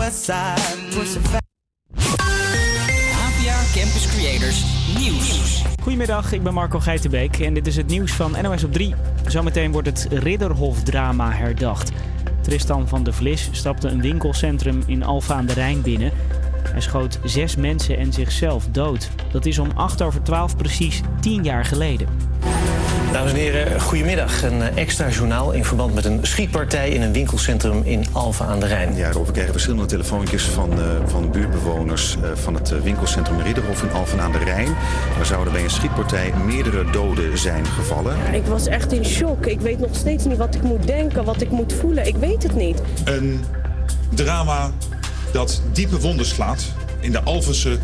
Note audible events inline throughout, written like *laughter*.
west side. Push APA Campus Creators Nieuws. Goedemiddag, ik ben Marco Geitenbeek en dit is het nieuws van NOS op 3. Zometeen wordt het Ridderhof-drama herdacht. Tristan van der Vlis stapte een winkelcentrum in Alfa aan de Rijn binnen. Hij schoot zes mensen en zichzelf dood. Dat is om 8 over 12 precies 10 jaar geleden. Dames en heren, goedemiddag. Een eh, extra journaal in verband met een schietpartij in een winkelcentrum in Alphen aan de Rijn. Ja, we krijgen verschillende telefoontjes van, uh, van buurtbewoners uh, van het winkelcentrum Ridderhof in Alphen aan de Rijn. Er zouden bij een schietpartij meerdere doden zijn gevallen. Ik was echt in shock. Ik weet nog steeds niet wat ik moet denken, wat ik moet voelen. Ik weet het niet. Een drama dat diepe wonden slaat in de Alphense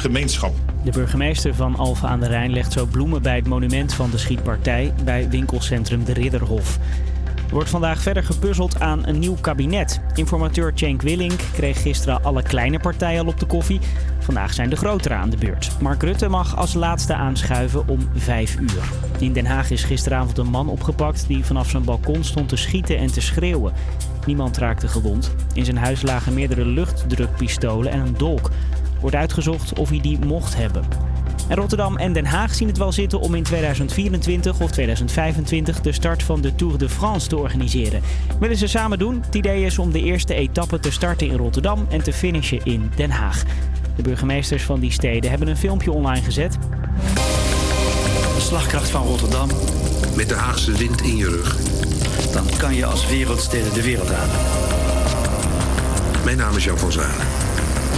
gemeenschap. De burgemeester van Alphen aan de Rijn legt zo bloemen bij het monument van de schietpartij bij winkelcentrum De Ridderhof. Er wordt vandaag verder gepuzzeld aan een nieuw kabinet. Informateur Cenk Willink kreeg gisteren alle kleine partijen al op de koffie. Vandaag zijn de grotere aan de beurt. Mark Rutte mag als laatste aanschuiven om 5 uur. In Den Haag is gisteravond een man opgepakt die vanaf zijn balkon stond te schieten en te schreeuwen. Niemand raakte gewond. In zijn huis lagen meerdere luchtdrukpistolen en een dolk. Wordt uitgezocht of hij die mocht hebben. En Rotterdam en Den Haag zien het wel zitten om in 2024 of 2025 de start van de Tour de France te organiseren. Willen ze samen doen? Het idee is om de eerste etappe te starten in Rotterdam en te finishen in Den Haag. De burgemeesters van die steden hebben een filmpje online gezet. De slagkracht van Rotterdam. Met de Haagse wind in je rug. Dan kan je als wereldsteden de wereld aan. Mijn naam is Jan van Zalen.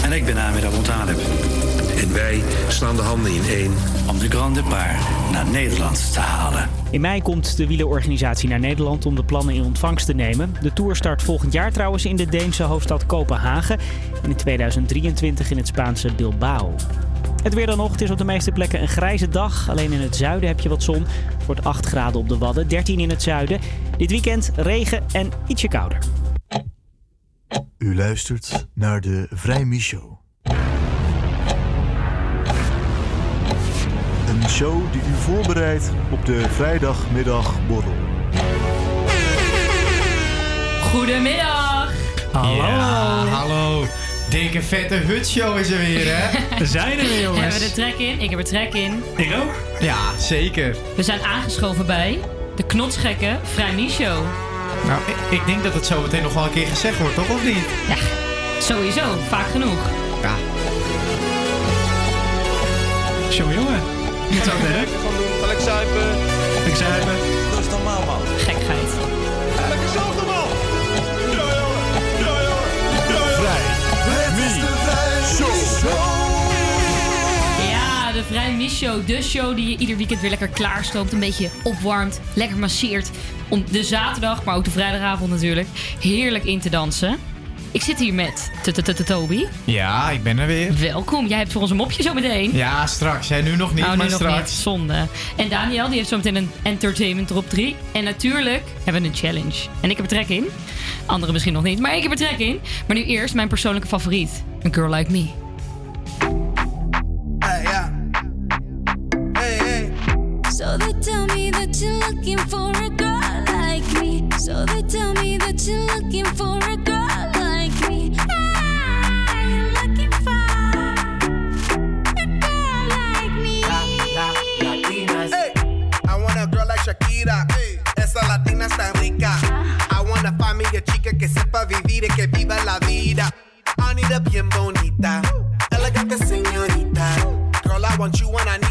En ik ben Amir Abu Talib. En wij slaan de handen in één. Om de Grande Paar naar Nederland te halen. In mei komt de wielerorganisatie naar Nederland om de plannen in ontvangst te nemen. De Tour start volgend jaar trouwens in de Deense hoofdstad Kopenhagen. En in 2023 in het Spaanse Bilbao. Het weer dan nog. Het is op de meeste plekken een grijze dag. Alleen in het zuiden heb je wat zon. Het wordt 8 graden op de Wadden, 13 in het zuiden. Dit weekend regen en ietsje kouder. U luistert naar de Vrij Show. Een show die u voorbereidt op de vrijdagmiddagborrel. Goedemiddag. Hallo. Ja, hallo. Dikke vette hutshow is er weer, hè? *laughs* We zijn er weer, jongens. *laughs* Hebben we er trek in? Ik heb er trek in. Ik ook? Ja, zeker. We zijn aangeschoven bij de knotsgekke Vrij Show. Nou, ik, ik, denk dat het zo meteen nog wel een keer gezegd wordt, toch? Of niet? Ja, sowieso. Vaak genoeg. Ja. Show jongen. Niet zo werk. Gewoon doen. Ga lekker zuipen. Ik zuipen. Dat is normaal, man. Gekheid. Lekker zelf normaal. Ja, jongen. Ja, jongen. Ja, jongen. Vrij. Het is de Vrij Show. Vrij Mis Show. De show die je ieder weekend weer lekker klaarstoomt. Een beetje opwarmt. Lekker masseert. Om de zaterdag, maar ook de vrijdagavond natuurlijk, heerlijk in te dansen. Ik zit hier met Toby. Ja, ik ben er weer. Welkom. Jij hebt voor ons een mopje zo meteen. Ja, straks. Jij nu nog niet, nou, maar nu straks. Nog niet. Zonde. En Daniel, die heeft zo meteen een entertainment top 3. En natuurlijk hebben we een challenge. En ik heb er trek in. Anderen misschien nog niet, maar ik heb er trek in. Maar nu eerst mijn persoonlijke favoriet. A Girl Like Me. So they tell me that you're looking for a girl like me. So they tell me that you're looking for a girl like me. I'm looking for a girl like me. La, la, Hey, I want a girl like Shakira. Esa latina está rica. Ah. I wanna find me a chica que sepa vivir y que viva la vida. I need a bien bonita, elegante señorita. Girl, I want you and I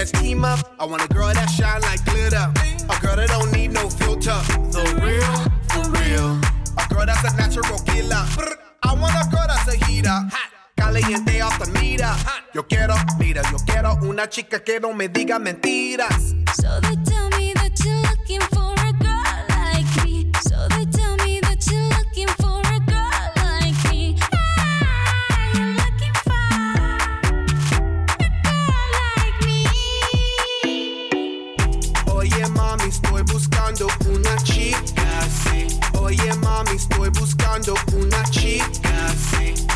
Let's team up. I want a girl that shine like glitter. A girl that don't need no filter. The real, for real. A girl that's a natural killer. I want a girl that's a heater. Caliente off the meter. Yo quiero, mira, yo quiero una chica que no me diga mentiras. So they tell me that you're looking for mami, estoy buscando una chica, sí.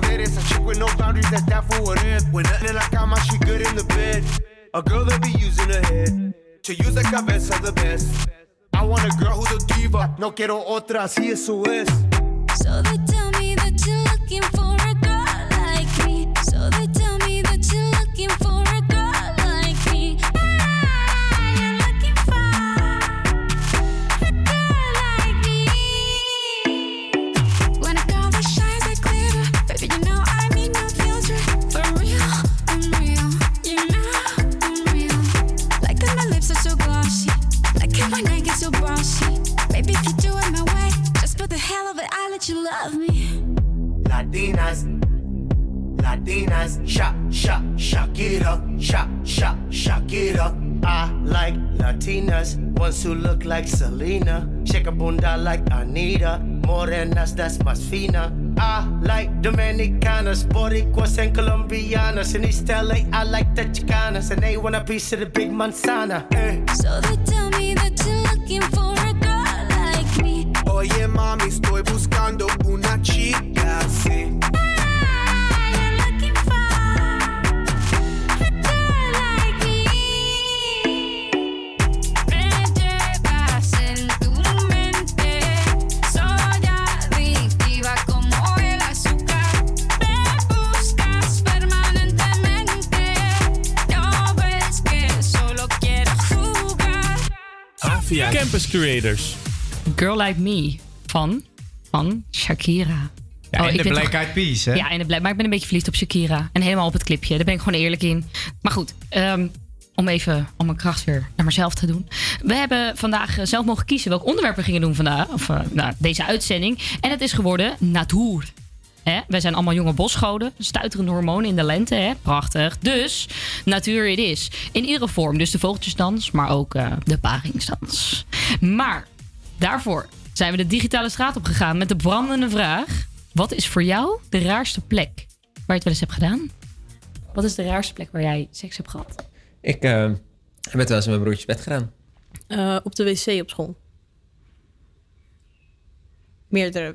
Poderes. A chick with no boundaries, that's that for what it is. When nothing in la cama, she good in the bed. A girl that be using her head to use the cabeza the best. I want a girl who's a diva. No quiero otra, así eso es. So they tell me that you're looking for of it, I let you love me. Latinas, Latinas, shak, shak, Shakira, shak, shak, Shakira. I like Latinas, ones who look like Selena, shake a bunda like Anita, morenas that's más fina. I like Dominicanas, Boricuas and Colombianas. In East LA, I like the Chicanas, and they want a piece of the big manzana. Eh. So they tell me that you're looking for Oye, mami, estoy buscando una chica así. Me llevas en tu mente, soy adictiva como el azúcar. Me buscas permanentemente, no ves que solo quiero jugar. Avia Campus Creators. Girl Like Me van, van Shakira. Ja, Oh, en de Black Eyed Peas, hè? Ja, en de Black, maar ik ben een beetje verliefd op Shakira. En helemaal op het clipje. Daar ben ik gewoon eerlijk in. Maar goed, ehm, om even om mijn kracht weer naar mezelf te doen. We hebben vandaag eh, zelf mogen kiezen welk onderwerp we gingen doen vandaag. Of eh, nou, deze uitzending. En het is geworden natuur. Hè? Wij zijn allemaal jonge bosgoden. Stuiterende hormonen in de lente. Hè? Prachtig. Dus natuur it is. In iedere vorm. Dus de vogeltjesdans, maar ook eh, de paringsdans. Maar daarvoor zijn we de digitale straat op gegaan met de brandende vraag. Wat is voor jou de raarste plek waar je het wel eens hebt gedaan? Wat is de raarste plek waar jij seks hebt gehad? Ik eh, heb het wel eens in mijn broertjes bed gedaan. Eh, op de wc op school. Meerdere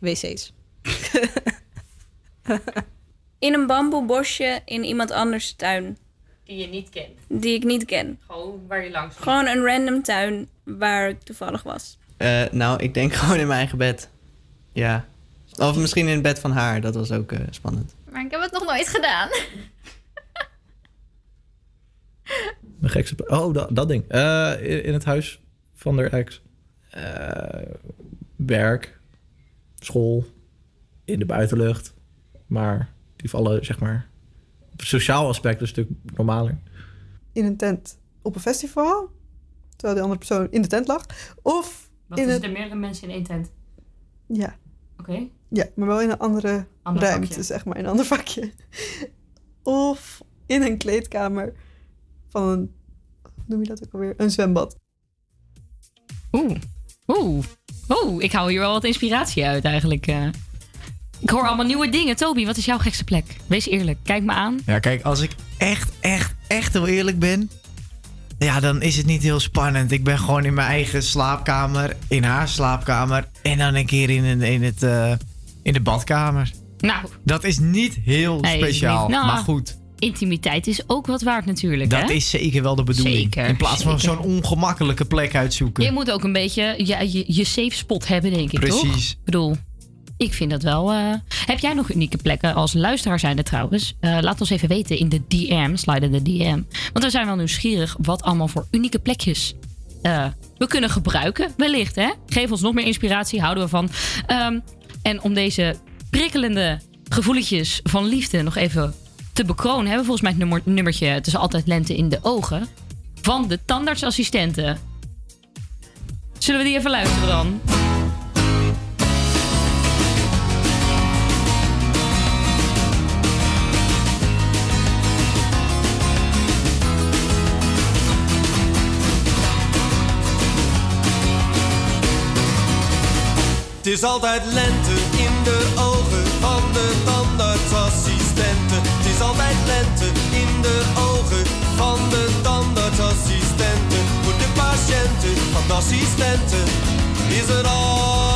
wc's. *laughs* In een bamboebosje in iemand anders tuin. Die je niet kent. Die ik niet ken. Gewoon waar je langs ging. Gewoon een random tuin waar ik toevallig was. Eh, nou, ik denk *laughs* gewoon in mijn eigen bed. Ja. Of misschien in het bed van haar, dat was ook eh, spannend. Maar ik heb het nog nooit gedaan. Mijn gekste... Oh, dat, dat ding. Eh, in, in het huis van der ex. Eh, werk. School. In de buitenlucht. Maar die vallen, zeg maar... Op het sociaal aspect een stuk normaler. in een tent op een festival, terwijl de andere persoon in de tent lag. Of Het... er meerdere mensen in één tent? Ja. Oké. Ja, maar wel in een andere Ander ruimte, vakje. zeg maar, in een ander vakje. *laughs* Of in een kleedkamer van een, hoe noem je dat ook alweer? Een zwembad. Oeh. Oeh. Oeh, ik hou hier wel wat inspiratie uit eigenlijk. eh. Ik hoor allemaal nieuwe dingen. Toby, wat is jouw gekste plek? Wees eerlijk. Kijk me aan. Ja, kijk, als ik echt, echt, echt heel eerlijk ben. Ja, dan is het niet heel spannend. Ik ben gewoon in mijn eigen slaapkamer, in haar slaapkamer. En dan een keer in, een- in, het, eh, in de badkamer. Nou. Dat is niet heel Nee, speciaal. niet- nou, maar goed, Intimiteit is ook wat waard natuurlijk. dat hè? is zeker wel de bedoeling. Zeker, in plaats van zo'n ongemakkelijke plek uitzoeken. Je moet ook een beetje ja, je, je safe spot hebben, denk ik, toch? Precies. Ik bedoel, ik vind dat wel... eh, Heb jij nog unieke plekken als luisteraar zijnde trouwens? Eh, laat ons even weten in de DM, slide de DM. Want we zijn wel nieuwsgierig wat allemaal voor unieke plekjes eh, we kunnen gebruiken. Wellicht, hè? Geef ons nog meer inspiratie, houden we van. Ehm, en om deze prikkelende gevoeletjes van liefde nog even te bekronen... hebben we volgens mij het nummer, nummertje... Het is altijd lente in de ogen... van de tandartsassistenten. Zullen we die even luisteren dan? Is altijd lente in de ogen van de tandartsassistenten. Het is altijd lente in de ogen van de tandartsassistenten. Voor de patiënten van de assistenten is er altijd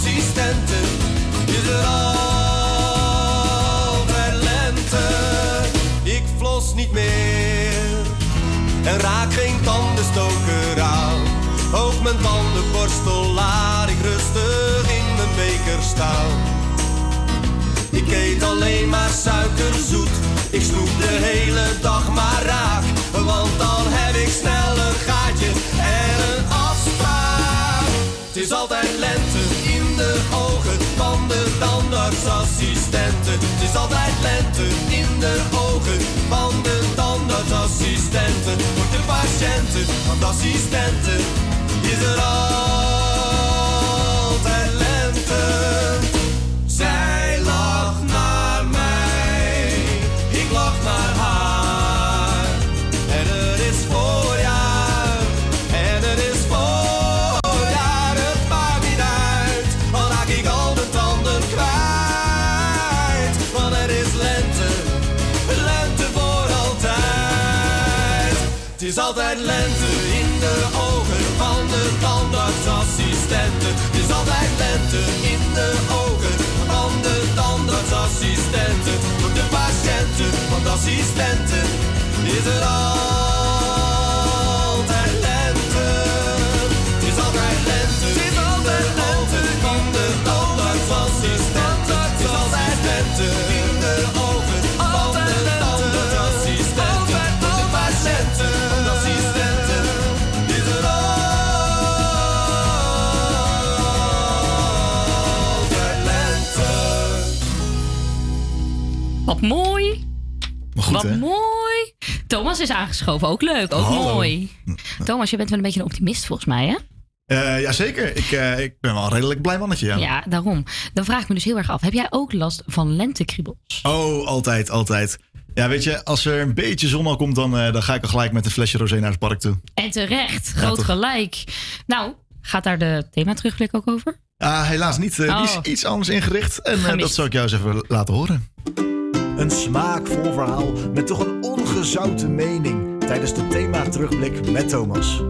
assistenten is er altijd lente. Ik flos niet meer en raak geen tandenstoker aan. Ook mijn tandenborstel laat ik rustig in mijn beker staan. Ik eet alleen maar suikerzoet. Ik snoep de hele dag maar raak. Want dan heb ik snel een gaatje en een afspraak. Het is altijd lente de ogen van de tandartsassistenten. Het is altijd lente in de ogen van de tandartsassistenten. Voor de patiënten de assistenten is er altijd tandartsassistenten. Is altijd lente in de ogen van de tandartsassistenten. Voor de patiënten de assistenten is er altijd Wat mooi. goed, Wat hè? mooi. Thomas is aangeschoven. Ook leuk. Ook Hallo. mooi. Thomas, je bent wel een beetje een optimist volgens mij, hè? Eh, jazeker, ik, eh, ik ben wel een redelijk blij mannetje. Ja. Ja, daarom. Dan vraag ik me dus heel erg af. Heb jij ook last van lentekriebels? Oh, altijd, altijd. Ja, weet je, als er een beetje zon al komt, dan, eh, dan ga ik al gelijk met een flesje rosé naar het park toe. En terecht. Ja, Groot gelijk. Nou, gaat daar de thema terugblik ook over? Ah, helaas niet. Die Oh. is iets anders ingericht. En dat zal ik jou eens even laten horen. Een smaakvol verhaal met toch een ongezouten mening tijdens de thema terugblik met Thomas.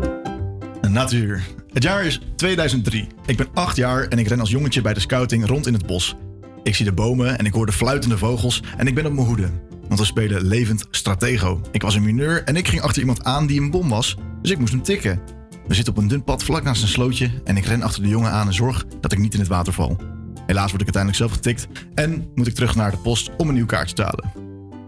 Natuur. Het jaar is 2003. Ik ben acht jaar en ik ren als jongetje bij de scouting rond in het bos. Ik zie de bomen en ik hoor de fluitende vogels en ik ben op mijn hoede. Want we spelen levend stratego. Ik was een mineur en ik ging achter iemand aan die een bom was, dus ik moest hem tikken. We zitten op een dun pad vlak naast een slootje en ik ren achter de jongen aan en zorg dat ik niet in het water val. Helaas word ik uiteindelijk zelf getikt en moet ik terug naar de post om een nieuw kaartje te halen.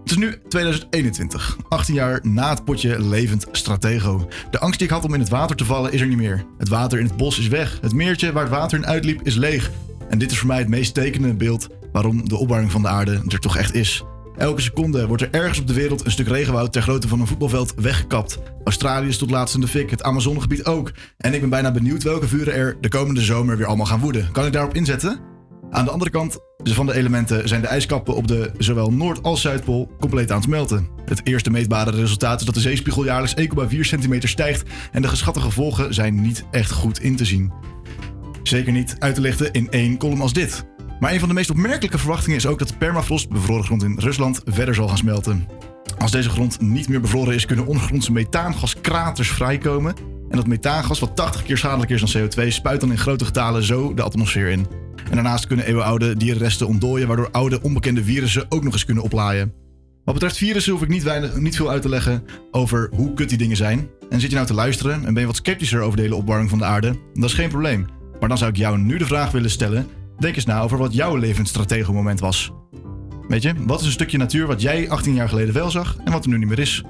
Het is nu 2021, 18 jaar na het potje levend stratego. De angst die ik had om in het water te vallen is er niet meer. Het water in het bos is weg. Het meertje waar het water in uitliep is leeg. En dit is voor mij het meest tekenende beeld waarom de opwarming van de aarde er toch echt is. Elke seconde wordt er ergens op de wereld een stuk regenwoud ter grootte van een voetbalveld weggekapt. Australië stond laatst in de fik, het Amazonegebied ook. En ik ben bijna benieuwd welke vuren er de komende zomer weer allemaal gaan woeden. Kan ik daarop inzetten? Aan de andere kant van de elementen zijn de ijskappen op de zowel Noord- als Zuidpool compleet aan het smelten. Het eerste meetbare resultaat is dat de zeespiegel jaarlijks 1,4 centimeter stijgt en de geschatte gevolgen zijn niet echt goed in te zien. Zeker niet uit te lichten in één column als dit. Maar een van de meest opmerkelijke verwachtingen is ook dat de permafrost, bevroren grond in Rusland, verder zal gaan smelten. Als deze grond niet meer bevroren is, kunnen ondergrondse methaangaskraters vrijkomen. En dat methaangas, wat 80 keer schadelijker is dan CO2, spuit dan in grote getalen zo de atmosfeer in. En daarnaast kunnen eeuwenoude dierenresten ontdooien, waardoor oude onbekende virussen ook nog eens kunnen oplaaien. Wat betreft virussen hoef ik niet, niet veel uit te leggen over hoe kut die dingen zijn. En zit je nou te luisteren en ben je wat sceptischer over de hele opwarming van de aarde, dat is geen probleem. Maar dan zou ik jou nu de vraag willen stellen: denk eens na over wat jouw levensstratego moment was. Weet je, wat is een stukje natuur wat jij 18 jaar geleden wel zag en wat er nu niet meer is?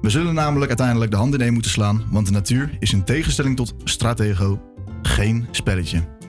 We zullen namelijk uiteindelijk de handen in moeten slaan, want de natuur is in tegenstelling tot stratego geen spelletje.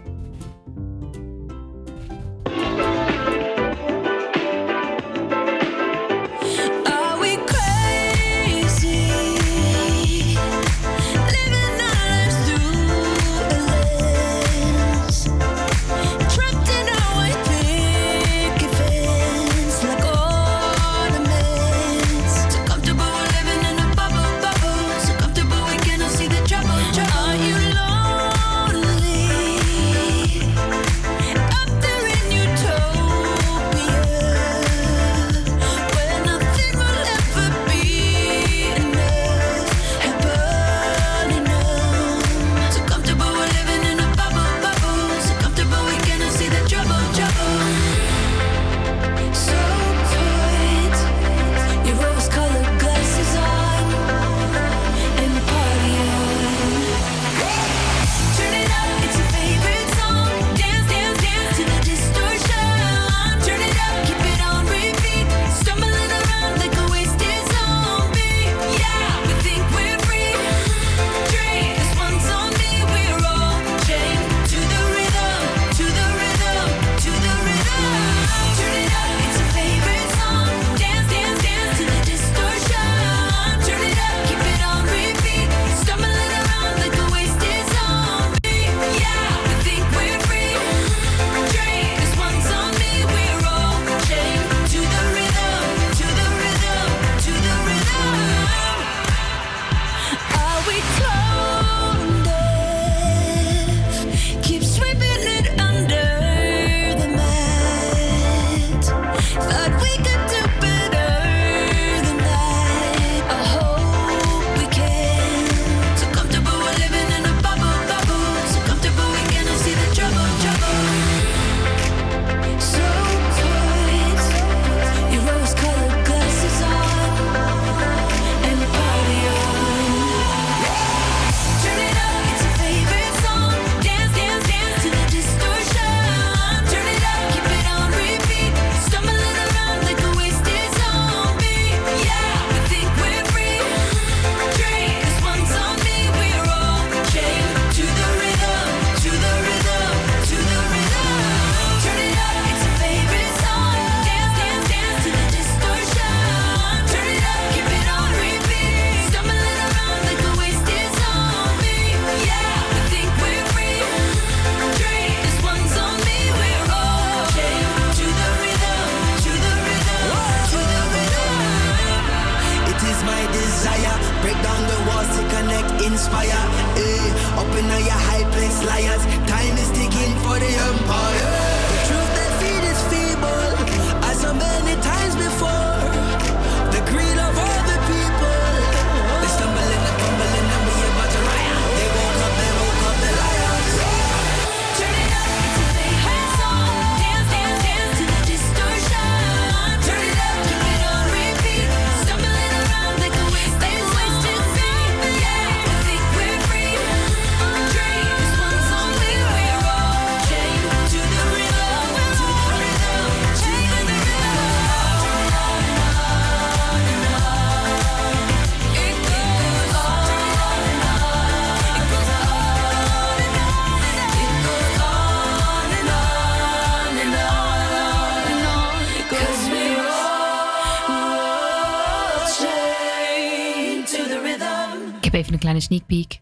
sneak.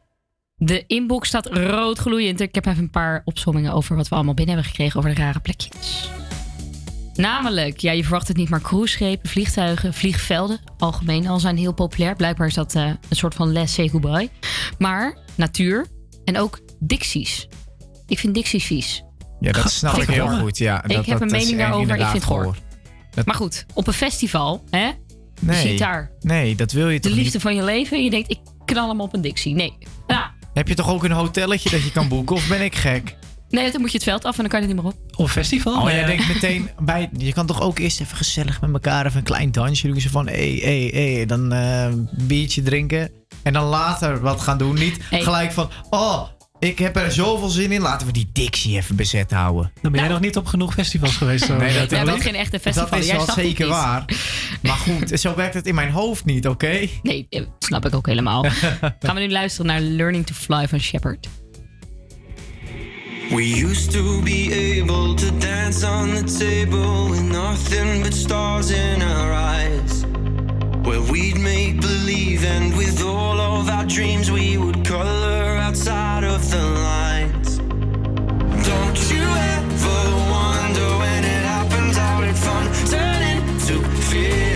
De inbox staat rood gloeiend. Ik heb even een paar opzommingen over wat we allemaal binnen hebben gekregen over de rare plekjes. Namelijk, ja, je verwacht het niet, maar cruiseschepen, vliegtuigen, vliegvelden, algemeen al zijn heel populair. Blijkbaar is dat eh, een soort van laissez goodbye. Maar natuur en ook dicties. Ik vind dicties vies. Ja, dat snap ik heel goed. Ja, ik dat, heb een mening daarover, ik vind het hoor. Maar goed, op een festival, hè? Nee, je daar. Nee, dat wil je de toch De liefde van je leven. Je denkt, ik knal hem op een Dixie. Nee. Heb je toch ook een hotelletje dat je kan boeken? Of ben ik gek? Nee, dan moet je het veld af en dan kan je het niet meer op. Of festival. Oh, jij denkt *laughs* meteen bij. Je kan toch ook eerst even gezellig met elkaar even een klein dansje doen. Zo van, hé, hé, hé. Dan eh, biertje drinken. En dan later wat gaan doen. Niet gelijk van, oh, ik heb er zoveel zin in. Laten we die Dixie even bezet houden. Dan ben jij nou. nog niet op genoeg festivals geweest. Zo. nee, dat, jij geen echte festival. Dat is wel zeker waar. Maar goed, *laughs* zo werkt het in mijn hoofd niet, oké? Nee, eh, snap ik ook helemaal. *laughs* Gaan we nu luisteren naar Learning to Fly van Shepard. We used to be able to dance on the table with nothing but stars in our eyes. Where we'd make believe, and with all of our dreams, we would color outside of the lines. Don't you ever wonder when it happens how did fun turn into fear?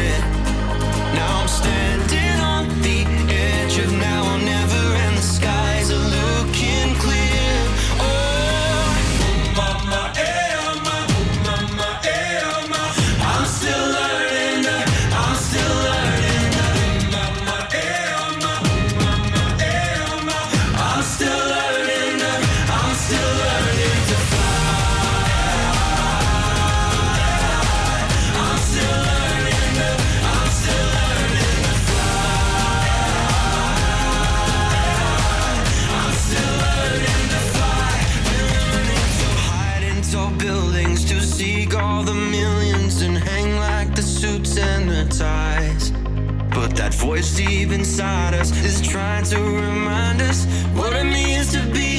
Voice deep inside us is trying to remind us what it means to be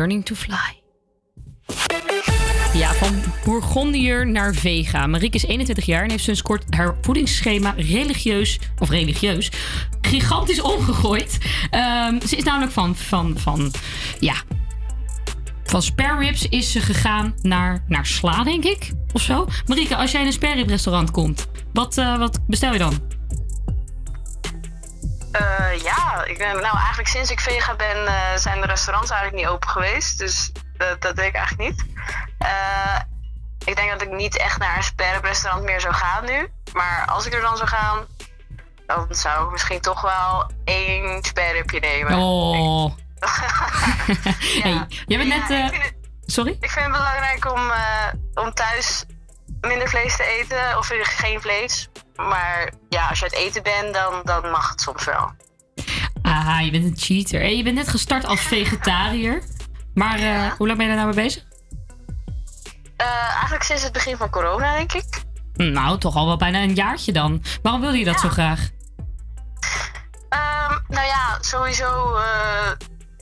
Learning to Fly. Ja, van Bourgondiër naar Vega. Marieke is 21 jaar en heeft sinds kort haar voedingsschema religieus, of religieus, gigantisch omgegooid. Ehm, ze is namelijk van, van, van, ja, van spare ribs is ze gegaan naar, naar sla, denk ik, of zo. Marieke, als jij in een spare rib restaurant komt, wat, eh, wat bestel je dan? Ja, ik ben, nou eigenlijk sinds ik vega ben eh, zijn de restaurants eigenlijk niet open geweest. Dus dat, dat deed ik eigenlijk niet. Eh, ik denk dat ik niet echt naar een sperre restaurant meer zou gaan nu. Maar als ik er dan zou gaan, dan zou ik misschien toch wel één sperripje nemen. Oh. *laughs* hey, jij bent net... eh, sorry? Ik vind het belangrijk om, om thuis minder vlees te eten of geen vlees. Maar ja, als je uit eten bent, dan, dan mag het soms wel. Je bent een cheater. Hey, je bent net gestart als vegetariër. Maar eh, hoe lang ben je daar nou mee bezig? Eh, eigenlijk sinds het begin van corona, denk ik. Nou, toch al wel bijna een jaartje dan. Waarom wilde je dat zo graag? Ehm, nou ja, sowieso eh,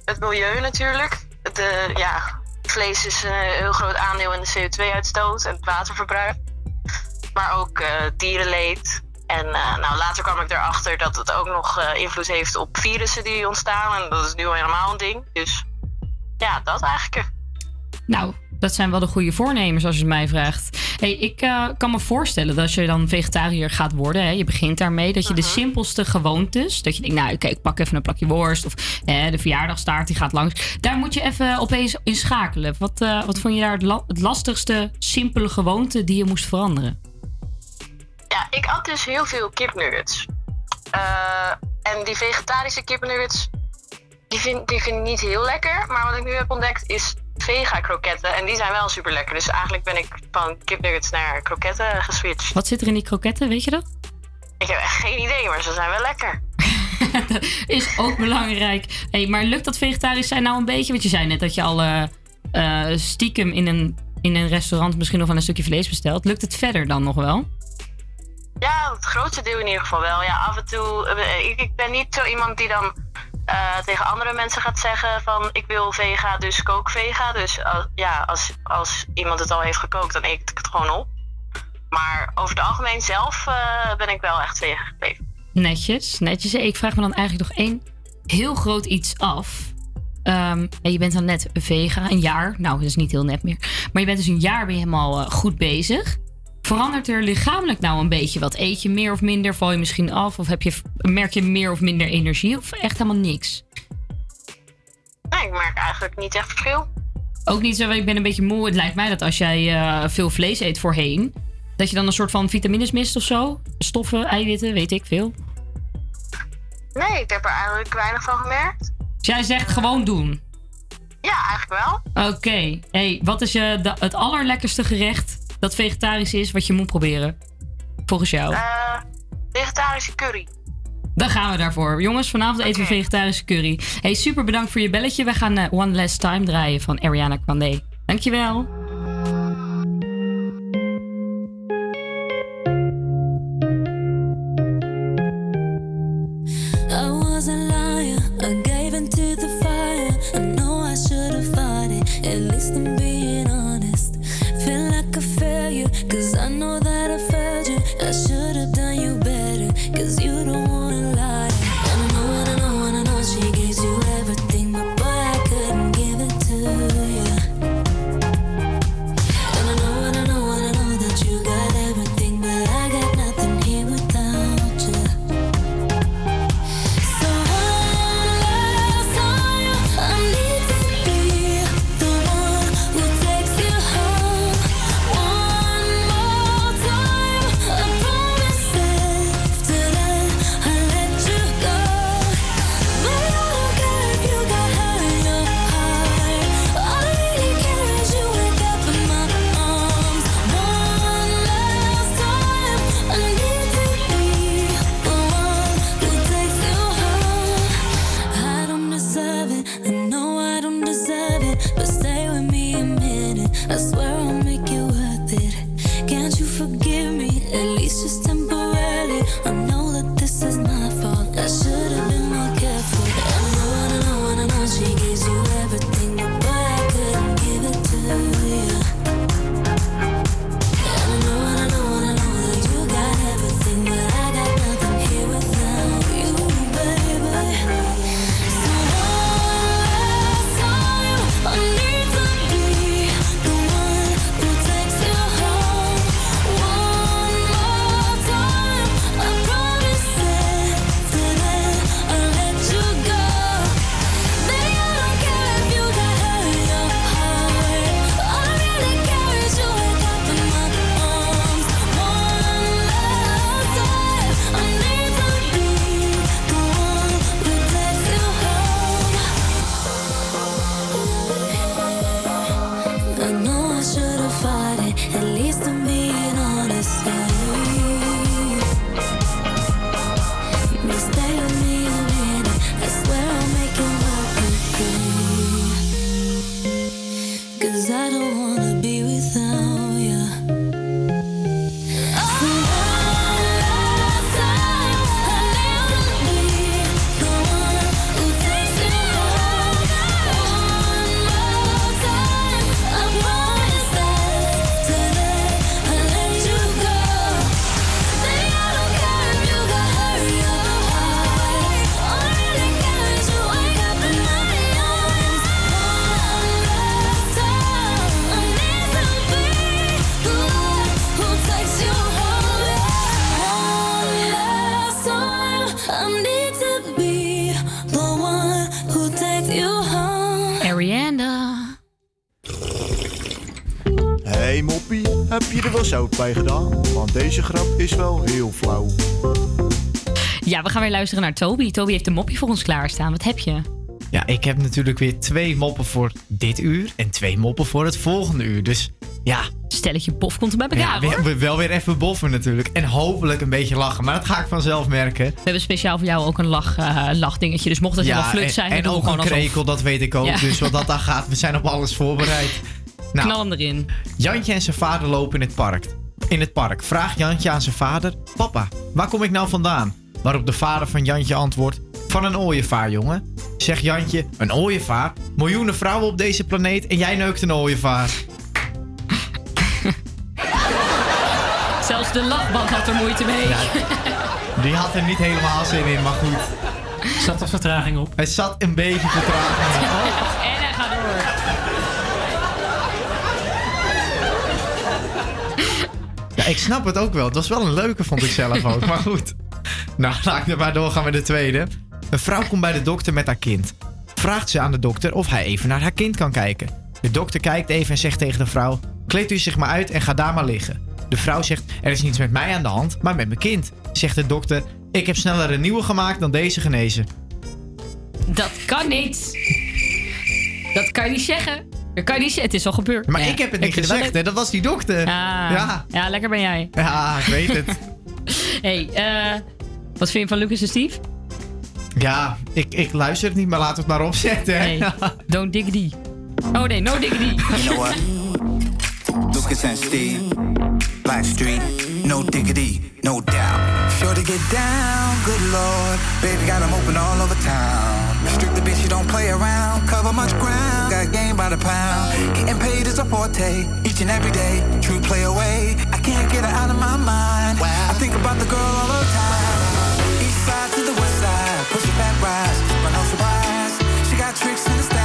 het milieu natuurlijk. De, ja, vlees is een heel groot aandeel in de CO2-uitstoot en het waterverbruik. Maar ook dierenleed. En eh, nou, later kwam ik erachter dat het ook nog eh, invloed heeft op virussen die ontstaan. En dat is nu al helemaal een ding. Dus ja, dat eigenlijk. Nou, Dat zijn wel de goede voornemens als je het mij vraagt. Hey, ik eh, kan me voorstellen dat als je dan vegetariër gaat worden, hè, je begint daarmee, dat je de simpelste gewoontes, dat je denkt, nou oké, ik pak even een plakje worst of de verjaardagstaart die gaat langs. Daar moet je even opeens in schakelen. Wat, wat vond je daar het, la- het lastigste simpele gewoonte die je moest veranderen? Ja, ik at dus heel veel kipnuggets. Eh, en die vegetarische kipnuggets, die vind, die vind ik niet heel lekker. Maar wat ik nu heb ontdekt is vega kroketten. En die zijn wel super lekker. Dus eigenlijk ben ik van kipnuggets naar kroketten geswitcht. Wat zit er in die kroketten, weet je dat? Ik heb echt geen idee, maar ze zijn wel lekker. *laughs* Is ook belangrijk. Hey, maar lukt dat vegetarisch zijn nou een beetje? Want je zei net dat je al eh, eh, stiekem in een, in een restaurant misschien nog wel een stukje vlees bestelt. Lukt het verder dan nog wel? Ja, het grootste deel in ieder geval wel. Ja, af en toe. eh, Ik, ik ben niet zo iemand die dan eh, tegen andere mensen gaat zeggen van ik wil vega, dus kook vega. Dus als, ja, als, als iemand het al heeft gekookt, dan eet ik het gewoon op. Maar over het algemeen zelf eh, ben ik wel echt vega gebleven. Netjes, netjes. Ik vraag me dan eigenlijk nog één heel groot iets af. Ehm, je bent dan net vega, een jaar. Nou, dat is niet heel net meer. Maar je bent dus een jaar je helemaal eh, goed bezig. Verandert er lichamelijk nou een beetje wat? Eet je meer of minder? Val je misschien af? Of heb je, merk je meer of minder energie? Of echt helemaal niks? Nee, ik merk eigenlijk niet echt verschil. Ook niet zo, ik ben een beetje moe. Het lijkt mij dat als jij eh, veel vlees eet voorheen... dat je dan een soort van vitamines mist of zo. Stoffen, eiwitten, weet ik veel. Nee, ik heb er eigenlijk weinig van gemerkt. Dus jij zegt gewoon doen. Ja, eigenlijk wel. Oké. Hey, wat is je, da- het allerlekkerste gerecht dat vegetarisch is wat je moet proberen? Volgens jou. Eh, vegetarische curry. Dan gaan we daarvoor. Jongens, vanavond eten we vegetarische curry. Hey, super bedankt voor je belletje. We gaan eh, One Last Time draaien van Ariana Grande. Dankjewel. Er wel zout bij gedaan? Want deze grap is wel heel flauw. Ja, we gaan weer luisteren naar Toby. Toby heeft een mopje voor ons klaarstaan. Wat heb je? Ja, ik heb natuurlijk weer twee moppen voor dit uur en twee moppen voor het volgende uur. Dus ja. Stelletje bof komt er bij elkaar, ja, weer- wel weer even boffen natuurlijk. En hopelijk een beetje lachen. Maar dat ga ik vanzelf merken. We hebben speciaal voor jou ook een lach, eh, lachdingetje. Dus mocht het helemaal flut en, zijn, en we ook een alsof. krekel, dat weet ik ook. Ja. Dus wat dat dan gaat, we zijn op alles voorbereid. *laughs* Nou, Knal hem erin. Jantje en zijn vader lopen in het park. In het park vraagt Jantje aan zijn vader: Papa, waar kom ik nou vandaan? Waarop de vader van Jantje antwoordt: Van een ooievaar, jongen. Zegt Jantje: Een ooievaar? Miljoenen vrouwen op deze planeet en jij neukt een ooievaar. *laughs* Zelfs de lachband had er moeite mee. Die had er niet helemaal zin in, maar goed. Zat er vertraging op? Er zat een beetje vertraging in. *laughs* ik snap het ook wel. Het was wel een leuke, vond ik zelf ook. Maar goed. Nou, laat ik maar doorgaan met de tweede. Een vrouw komt bij de dokter met haar kind. Vraagt ze aan de dokter of hij even naar haar kind kan kijken. De dokter kijkt even en zegt tegen de vrouw: Kleed u zich maar uit en ga daar maar liggen. De vrouw zegt: Er is niets met mij aan de hand, maar met mijn kind. Zegt de dokter: Ik heb sneller een nieuwe gemaakt dan deze genezen. Dat kan niet. Dat kan je niet zeggen. Dat kan je niet zeggen. Het is al gebeurd. Maar Ja, ik heb het niet gezegd, hè? Dat was die dokter. Ah, Ja. ja. lekker ben jij. Ja, ik weet het. *laughs* hey, eh, wat vind je van Lucas en Steve? Ja, ik, ik luister het niet, maar laten we het maar opzetten. Hey, don't diggity. Oh nee, no diggity. You know what? Lucas and Steve, Blackstreet, no diggity, no doubt. Sure to get down, good lord. Baby got 'em open all over town. Strict the bitch, you don't play around. Cover much ground, got game by the pound. Getting paid is a forte, each and every day. True play away, I can't get her out of my mind. I think about the girl all the time. East side to the west side, push it back, rise, but no surprise. She got tricks in the stash,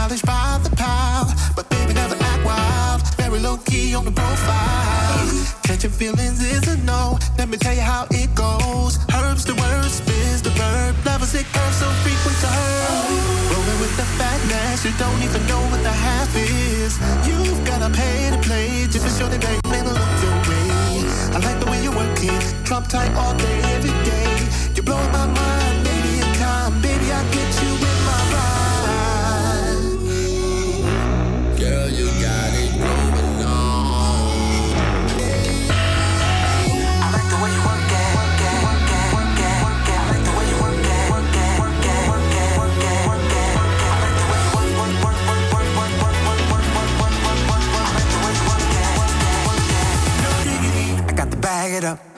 knowledge by the pound. But baby never act wild, very low key on the profile. Catching feelings is a no. Let me tell you how it goes. Herbs the word, spins the verb. Levels it curves so frequent to her. Rolling with the fatness, you don't even know what the half is. You've gotta pay to play just to show the game and look your way. I like the way you work it, drop tight all day. It up.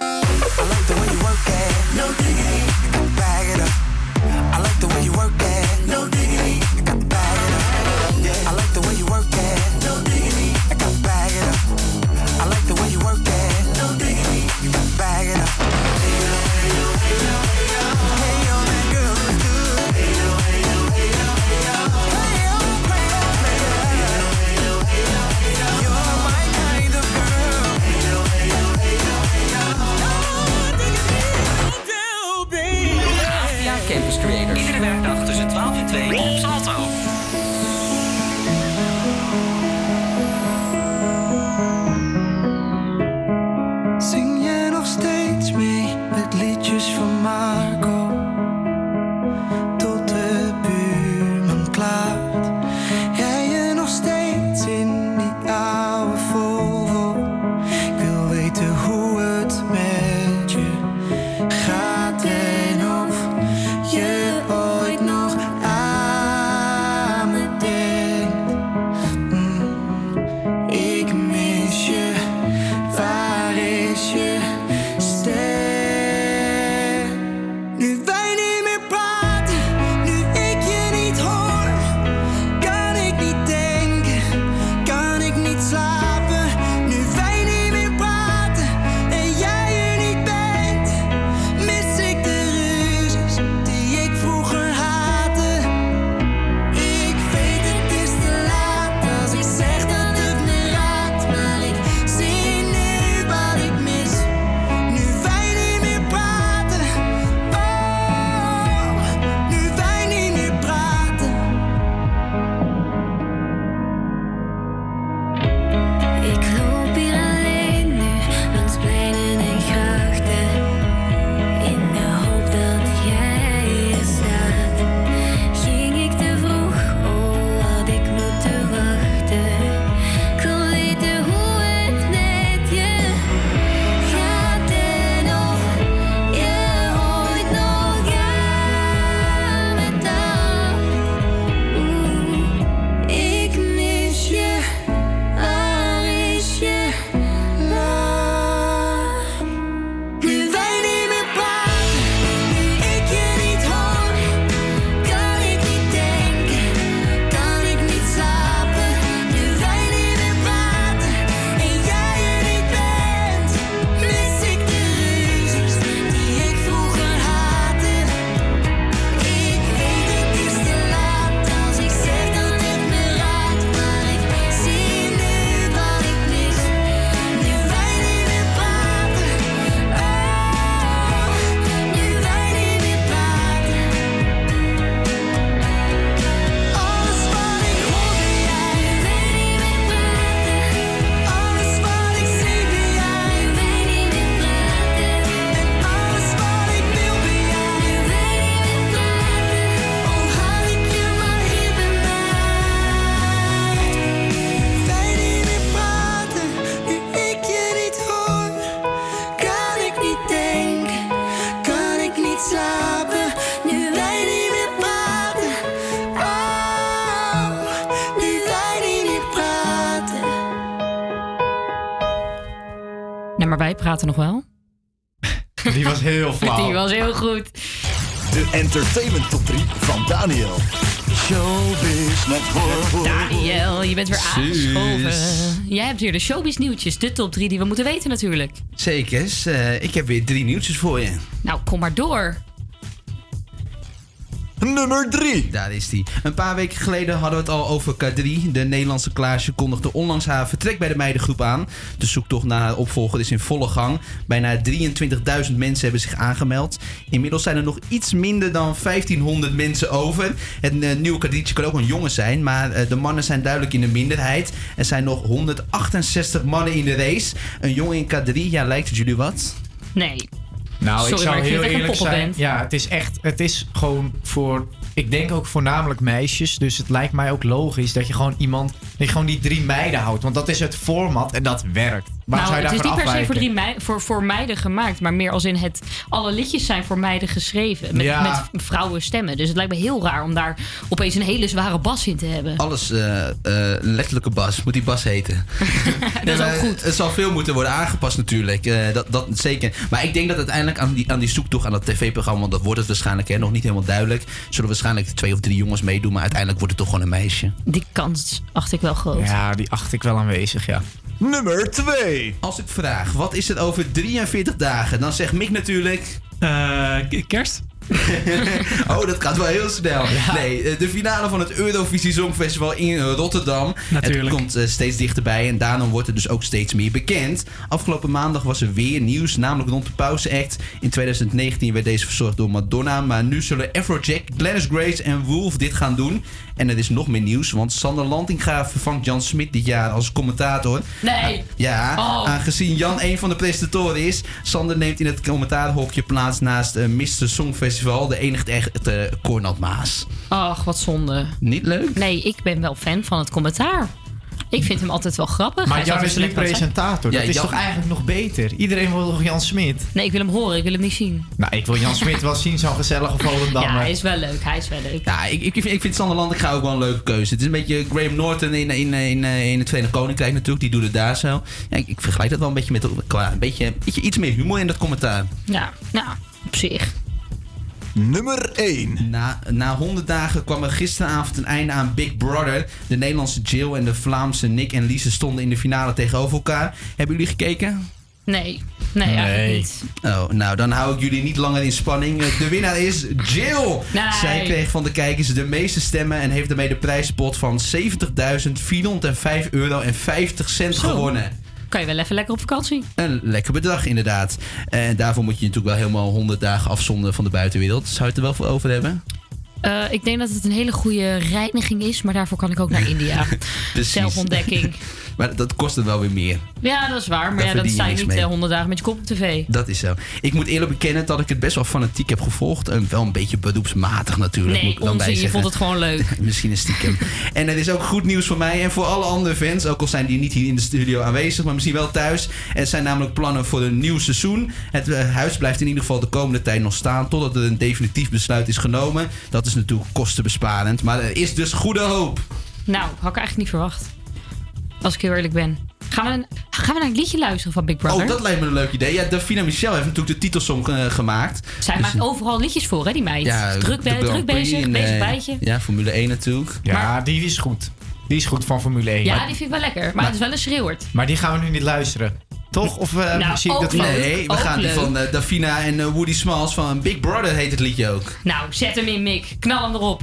Praten nog wel. *laughs* Die was heel *laughs* flauw. Die was heel goed. De entertainment top 3 van Daniel. Showbiz Network. Daniel, je bent weer aangeschoven. Jij hebt hier de showbiz nieuwtjes, de top 3 die we moeten weten natuurlijk. Zekers. eh, ik heb weer drie nieuwtjes voor je. Nou, kom maar door. Nummer 3. Daar is die. Een paar weken geleden hadden we het al over K3. De Nederlandse Klaasje kondigde onlangs haar vertrek bij de meidengroep aan. De zoektocht naar haar opvolger is in volle gang. Bijna 23.000 mensen hebben zich aangemeld. Inmiddels zijn er nog iets minder dan 1500 mensen over. Het eh, nieuwe K3'tje kan ook een jongen zijn, maar eh, de mannen zijn duidelijk in de minderheid. Er zijn nog 168 mannen in de race. Een jongen in K3, ja, lijkt het jullie wat? Nee. Nou, Sorry, ik zou maar ik vind heel eerlijk zijn. Ja, het is echt, het is gewoon voor, ik denk ook voornamelijk meisjes. Dus het lijkt mij ook logisch dat je gewoon iemand, dat je gewoon die drie meiden houdt. Want dat is het format en dat werkt. Waarom nou, zou je het is niet per se voor, drie mei- voor, voor meiden gemaakt, maar meer als in het. Alle liedjes zijn voor meiden geschreven. Met, Ja. met vrouwenstemmen. Dus het lijkt me heel raar om daar opeens een hele zware bas in te hebben. Alles, eh, eh, een letterlijke bas. Moet die bas heten. *laughs* dat is *laughs* ook goed. Het zal veel moeten worden aangepast natuurlijk. Eh, dat, dat zeker. Maar ik denk dat uiteindelijk aan die, aan die zoektocht aan dat tv-programma... want dat wordt het waarschijnlijk, hè, nog niet helemaal duidelijk... zullen waarschijnlijk twee of drie jongens meedoen... maar uiteindelijk wordt het toch gewoon een meisje. Die kans acht ik wel groot. Ja, die acht ik wel aanwezig, ja. Nummer 2. Als ik vraag, wat is het over 43 dagen? Dan zegt Mick natuurlijk... kerst? *laughs* oh, dat gaat wel heel snel. Nee, eh, de finale van het Eurovisie Songfestival in Rotterdam. Natuurlijk. Het komt eh, steeds dichterbij en daarom wordt er dus ook steeds meer bekend. Afgelopen maandag was er weer nieuws, namelijk rond de Pauze Act. In 2019 werd deze verzorgd door Madonna, maar nu zullen Afrojack, Glennis Grace en Wolf dit gaan doen. En er is nog meer nieuws, want Sander Lantinga vervangt Jan Smit dit jaar als commentator. Nee. Ja, Oh. aangezien Jan een van de presentatoren is. Sander neemt in het commentaarhokje plaats naast uh, Mr. Songfestival, de enige echte Cornald Maas. Ach, wat zonde. Niet leuk? Nee, ik ben wel fan van het commentaar. Ik vind hem altijd wel grappig. Maar Jan is nu zijn. presentator. Dat is Jan- toch eigenlijk nog beter? Iedereen wil toch Jan Smit? Nee, ik wil hem horen. Ik wil hem niet zien. Nou, ik wil Jan Smit wel zien, zo'n gezellige Volendammer. Ja, hij is wel leuk. Hij is wel leuk. Ja, ik, ik, ik vind Sander ook wel een leuke keuze. Het is een beetje Graham Norton in, in, in, in het Verenigd Koninkrijk natuurlijk. Die doet het daar zo. Ja, ik, ik vergelijk dat wel een beetje met qua een beetje, beetje iets meer humor in dat commentaar. Ja, nou, op zich. Nummer 1. Na, na 100 dagen kwam er gisteravond een einde aan Big Brother. De Nederlandse Jill en de Vlaamse Nick en Lise stonden in de finale tegenover elkaar. Hebben jullie gekeken? Nee. Nee, eigenlijk niet. Oh, nou, dan hou ik jullie niet langer in spanning. Eh, De winnaar is Jill. Nee. Zij kreeg van de kijkers de meeste stemmen en heeft daarmee de prijspot van 70.405 euro en 50 cent Zo. gewonnen. Kan je wel even lekker op vakantie. Een lekker bedrag, inderdaad. En daarvoor moet je natuurlijk wel helemaal 100 dagen afzonderen van de buitenwereld. Zou je het er wel voor over hebben? Eh, ik denk dat het een hele goede reiniging is, maar daarvoor kan ik ook naar India. *laughs* Zelfontdekking. *laughs* Maar dat kost er wel weer meer. Ja, dat is waar. Maar Daar ja, je niks niet mee. eh, 100 dagen met je kop op tv. Dat is zo. Ik moet eerlijk bekennen dat ik het best wel fanatiek heb gevolgd. En wel een beetje beroepsmatig natuurlijk. moet ik bij onzin. Je vond het gewoon leuk. *laughs* Misschien een stiekem. en er is ook goed nieuws voor mij en voor alle andere fans. Ook al zijn die niet hier in de studio aanwezig, maar misschien wel thuis. Er zijn namelijk plannen voor een nieuw seizoen. Het eh, huis blijft in ieder geval de komende tijd nog staan. Totdat er een definitief besluit is genomen. Dat is natuurlijk kostenbesparend. Maar er is dus goede hoop. Nou, had ik eigenlijk niet verwacht. Als ik heel eerlijk ben. Gaan we, een- gaan we naar een liedje luisteren van Big Brother? Oh, dat lijkt me een leuk idee. Ja, Davina Michel heeft natuurlijk de titelsong eh, gemaakt. Zij Dus- maakt overal liedjes voor, hè, die meid. Ja, druk, be- bezig, bezig eh, bijtje. Ja, Formule 1 natuurlijk. Ja, die is goed. Die is goed van Formule 1. Ja, Maar, die vind ik wel lekker. Maar, het is wel een schreeuwert. maar die gaan we nu niet luisteren. Toch? Of eh Nou, zie ik dat van? Nee, we gaan die van eh, Davina en Woody Smalls van Big Brother heet het liedje ook. Nou, zet hem in, Mick. Knal hem erop.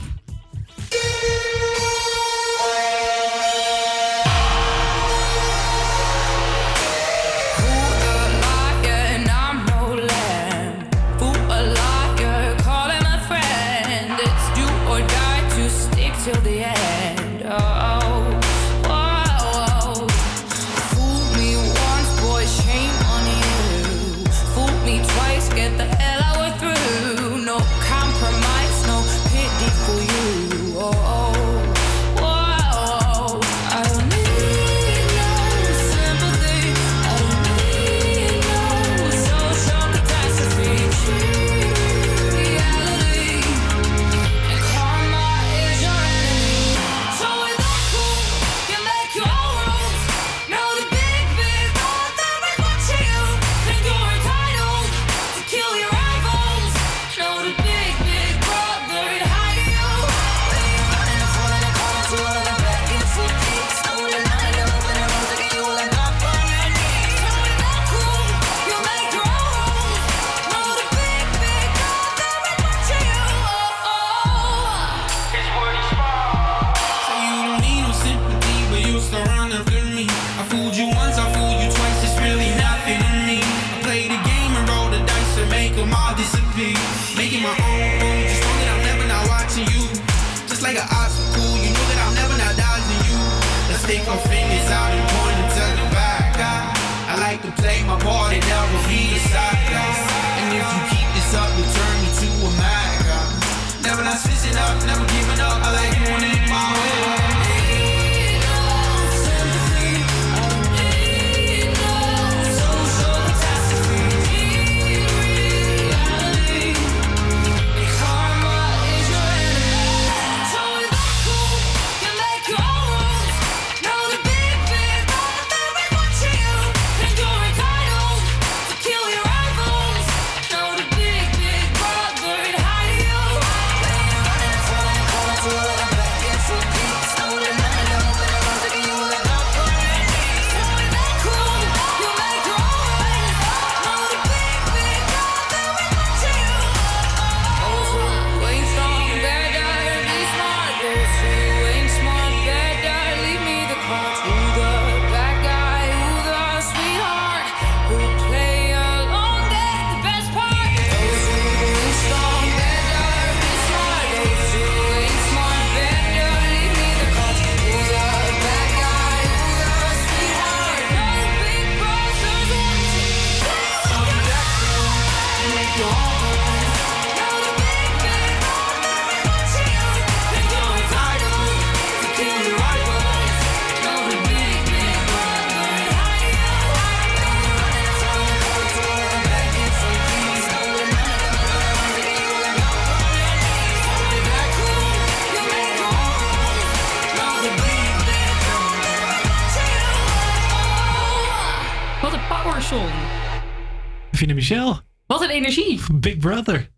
Vina Michel. Wat een energie. Big Brother.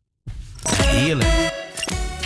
Heerlijk.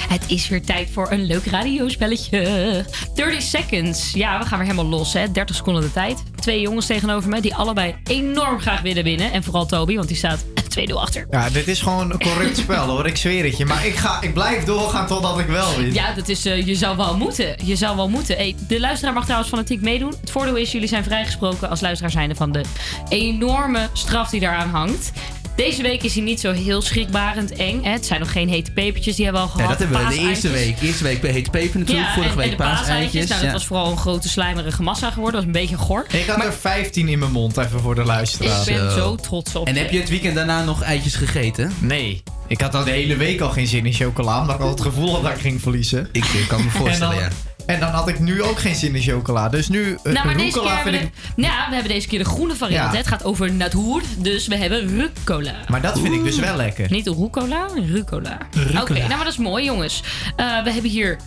Het is weer tijd voor een leuk radiospelletje. 30 seconds. Ja, we gaan weer helemaal los, hè. 30 seconden de tijd. Twee jongens tegenover me die allebei enorm graag willen winnen. En vooral Toby, want die staat 2-0 achter. Ja, dit is gewoon een correct spel hoor, ik zweer het je. Maar ik, ga, ik blijf doorgaan totdat ik wel win. Ja, dat is, eh, je zou wel moeten. Je zou wel moeten. Hey, de luisteraar mag trouwens fanatiek meedoen. Het voordeel is, jullie zijn vrijgesproken als luisteraar zijnde van de enorme straf die daaraan hangt. Deze week is hij niet zo heel schrikbarend eng. Hè? Het zijn nog geen hete pepertjes, die hebben we al Ja, gehad. dat hebben we de eerste week. Eerste week bij Heet Peper natuurlijk. Ja, Vorige en, week en paaseitjes. Nou, dat ja. was vooral een grote slijmerige massa geworden. Dat was een beetje gor. Ik had er 15 in mijn mond, even voor de luisteraar. Ik ben zo trots op En je. heb je het weekend daarna nog eitjes gegeten? Nee. Ik had al de hele week al geen zin in chocola, omdat ik al het gevoel had dat ik ging verliezen. Ik kan me *laughs* voorstellen, ja. En dan had ik nu ook geen zin in chocola. Dus nu, uh, Nou, maar deze keer vind we, ik... ja, we hebben deze keer de groene variant. Ja. Het gaat over natuur, dus we hebben rucola. Maar dat vind ik dus wel lekker. Niet rucola, rucola. Rucola. Oké, nou maar dat is mooi jongens. Eh, we hebben hier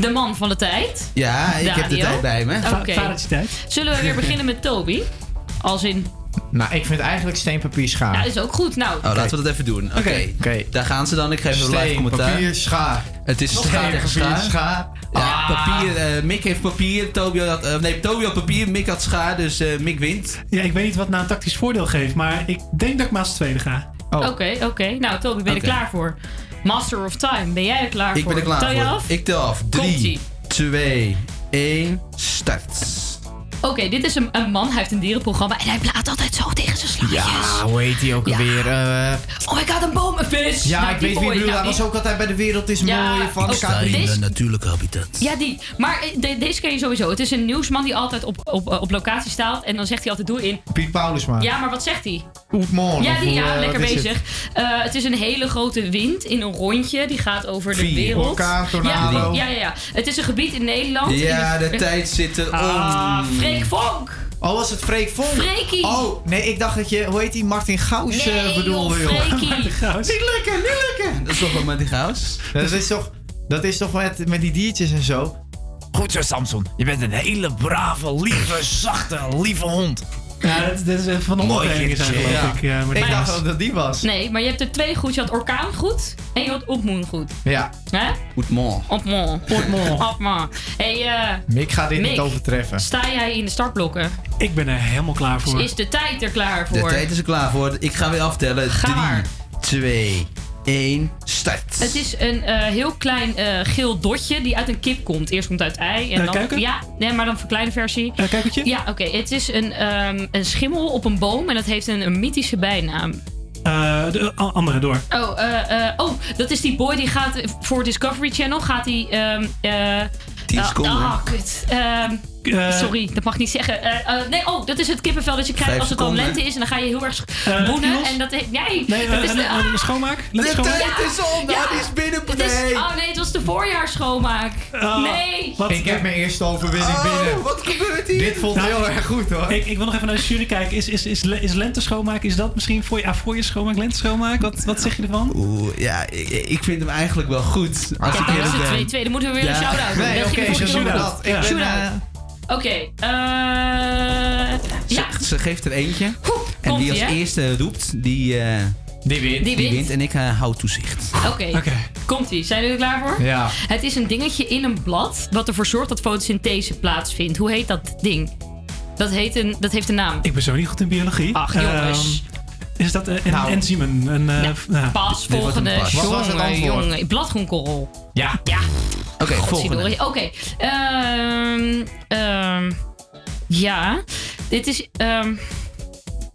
de man van de tijd. Ja, ik heb de tijd bij me. Oké. Zullen we weer beginnen met Toby? Als in, Nou, ik vind eigenlijk steenpapier schaar. ja, is ook goed. Nou, Oh, laten we dat even doen. Oké, daar gaan ze dan. Ik geef een live Steen, commentaar. papier, schaar. Het is schaar tegen schaar. schaar. Ja, papier. eh, Mick heeft papier. Toby had, eh, nee, Toby had papier. Mick had schaar. Dus eh, Mick wint. Ja, ik weet niet wat nou een tactisch voordeel geeft, maar ik denk dat ik maar als tweede ga. oké, oké. Nou, Toby, ben je er klaar voor? Master of Time, ben jij er klaar Ik voor? ben er klaar Tel je af? Ik tel af. Komt-ie. 3, 2, 1, start. Oké, dit is een, een man. Hij heeft een dierenprogramma en hij praat altijd zo tegen zijn slaatjes. Ja, hoe heet die ook alweer? Eh, Oh, ik had een boom, een vis. ja, Nou, ik weet wie bedoel. nou, Hij was ook altijd bij de wereld is Ja, mooi van ook Katrien. deze- natuurlijke habitat. Ja, die. Maar eh, de- deze ken je sowieso. Het is een nieuwsman die altijd op, op, op locatie staat. En dan zegt hij altijd doe in. Piet Paulusma. Ja, maar wat zegt hij? Goedemorgen. Ja, die, hoe, ja eh, lekker bezig. het? Eh, het is een hele grote wind in een rondje. Die gaat over de wereld. Orkaan, tornado. Ja, die- ja, ja, ja. Het is een gebied in Nederland. Ja, in de tijd zit er om. Ah, Freek Vonk. Oh, was het Freek Vonk? Freekie. Oh, nee, ik dacht dat je, hoe heet die, Martin Gauws eh, Nee, bedoelde, joh, joh. Freekie. *laughs* Niet lekker, niet lekker. Dat is toch wel met die gaus? Dat is toch, dat is toch met, met die diertjes en zo? Goed zo, Samson. Je bent een hele brave, lieve, zachte, lieve hond. Ja, dat, dat is van onderbrengen zijn, geloof ja. ik. Ja, maar Ik dat dacht ook dat die was. Nee, maar je hebt er twee goed. Je had orkaan goed en je had opmoen goed. Ja. Hè? Goedemorgen. Opmoen. Opmoen. Opmoen. *laughs* Hey, eh Mick gaat dit Mick, niet overtreffen. sta jij in de startblokken? Ik ben er helemaal klaar voor. Is de tijd er klaar De voor? tijd is er klaar voor. Ik ga weer aftellen. Ga 3, maar. 2, 1, start. Het is een eh, heel klein eh, geel dotje die uit een kip komt. Eerst komt het uit ei. En dan? Ja, nee, maar dan een kleine versie. Een kuikentje? Ja, oké. Het is een, ehm, een schimmel op een boom en dat heeft een, een mythische bijnaam. Eh, de andere door. Oh, eh, eh, oh, dat is die boy die gaat voor Discovery Channel. Gaat hij. ehm eh, Tien ah, seconden. Ah, kut. Ehm, Eh, sorry, dat mag ik niet zeggen. Eh, eh, nee, oh, dat is het kippenvel dat je krijgt als het seconden. lente is. En dan ga je heel erg boenen. En dat. Nee, Nee, dat is de. schoonmaak? Lente De schoonmaak? tijd is om, dat is binnen Het is, nee. oh nee, het was de voorjaarsschoonmaak. Oh, nee. wat- Ik heb mijn eerste overwinning Oh, binnen. wat gebeurt hier? Dit voelt Nou, heel erg goed hoor. Ik, ik wil nog even naar de jury kijken. Is, is, is, is lente schoonmaak, is dat misschien voor je, ah, voor je schoonmaak, lente schoonmaak? Wat, wat zeg je ervan? Oeh, ja, ik, ik vind hem eigenlijk wel goed. Als Ja, ik dan is het. 2-2. Dan moeten we weer Ja. een shout-out doen. Nee, Dat oké, dat. Ben, Shoot-out. Oké, eh, Ze, ja. ze geeft er eentje. En wie als hè? eerste roept, die, eh, die wint. Die die wint. wint. En ik eh, hou toezicht. Oké, Oké. komt-ie. Zijn jullie er klaar voor? Ja. Het is een dingetje in een blad wat ervoor zorgt dat fotosynthese plaatsvindt. Hoe heet dat ding? Dat, heet een, dat heeft een naam. Ik ben zo niet goed in biologie. Ach, jongens. Is dat eh, een Nou. enzymen? Een, eh, nou, Pas, wordt een volgende. pas. Wat was het Jongen, jongen. Bladgroenkorrel. Ja. Ja. Oké, volgende. Oké. Ehm, ehm, ja. Dit is... ehm,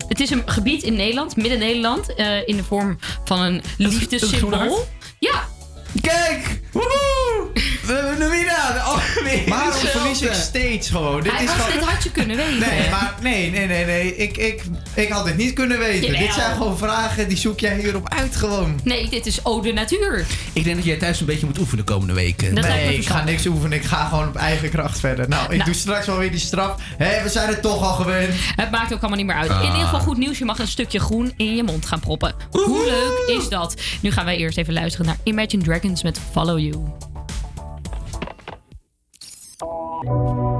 het is een gebied in Nederland, Midden-Nederland, eh, in de vorm van een liefdessymbool. Ja, Kijk! Woehoe! We hebben hem weer aan. Oh, weer Waarom hetzelfde. verlies ik steeds gewoon? Dit hij is had, gewoon... dit had je kunnen weten. Nee, maar nee, nee, nee, nee. Ik, ik, ik had dit niet kunnen weten. Jawel. Dit zijn gewoon vragen, die zoek jij hierop uit gewoon. Nee, dit is Ode Natuur. Ik denk dat jij thuis een beetje moet oefenen de komende weken. Dat Nee, ik ga niks oefenen. Ik ga gewoon op eigen kracht verder. Nou, ik Nou. doe straks wel weer die straf. Hé, we zijn het toch al gewend. Het maakt ook allemaal niet meer uit. Ah. In ieder geval goed nieuws. Je mag een stukje groen in je mond gaan proppen. Hoe leuk is dat? Nu gaan wij eerst even luisteren naar Imagine Dragons met Follow You. You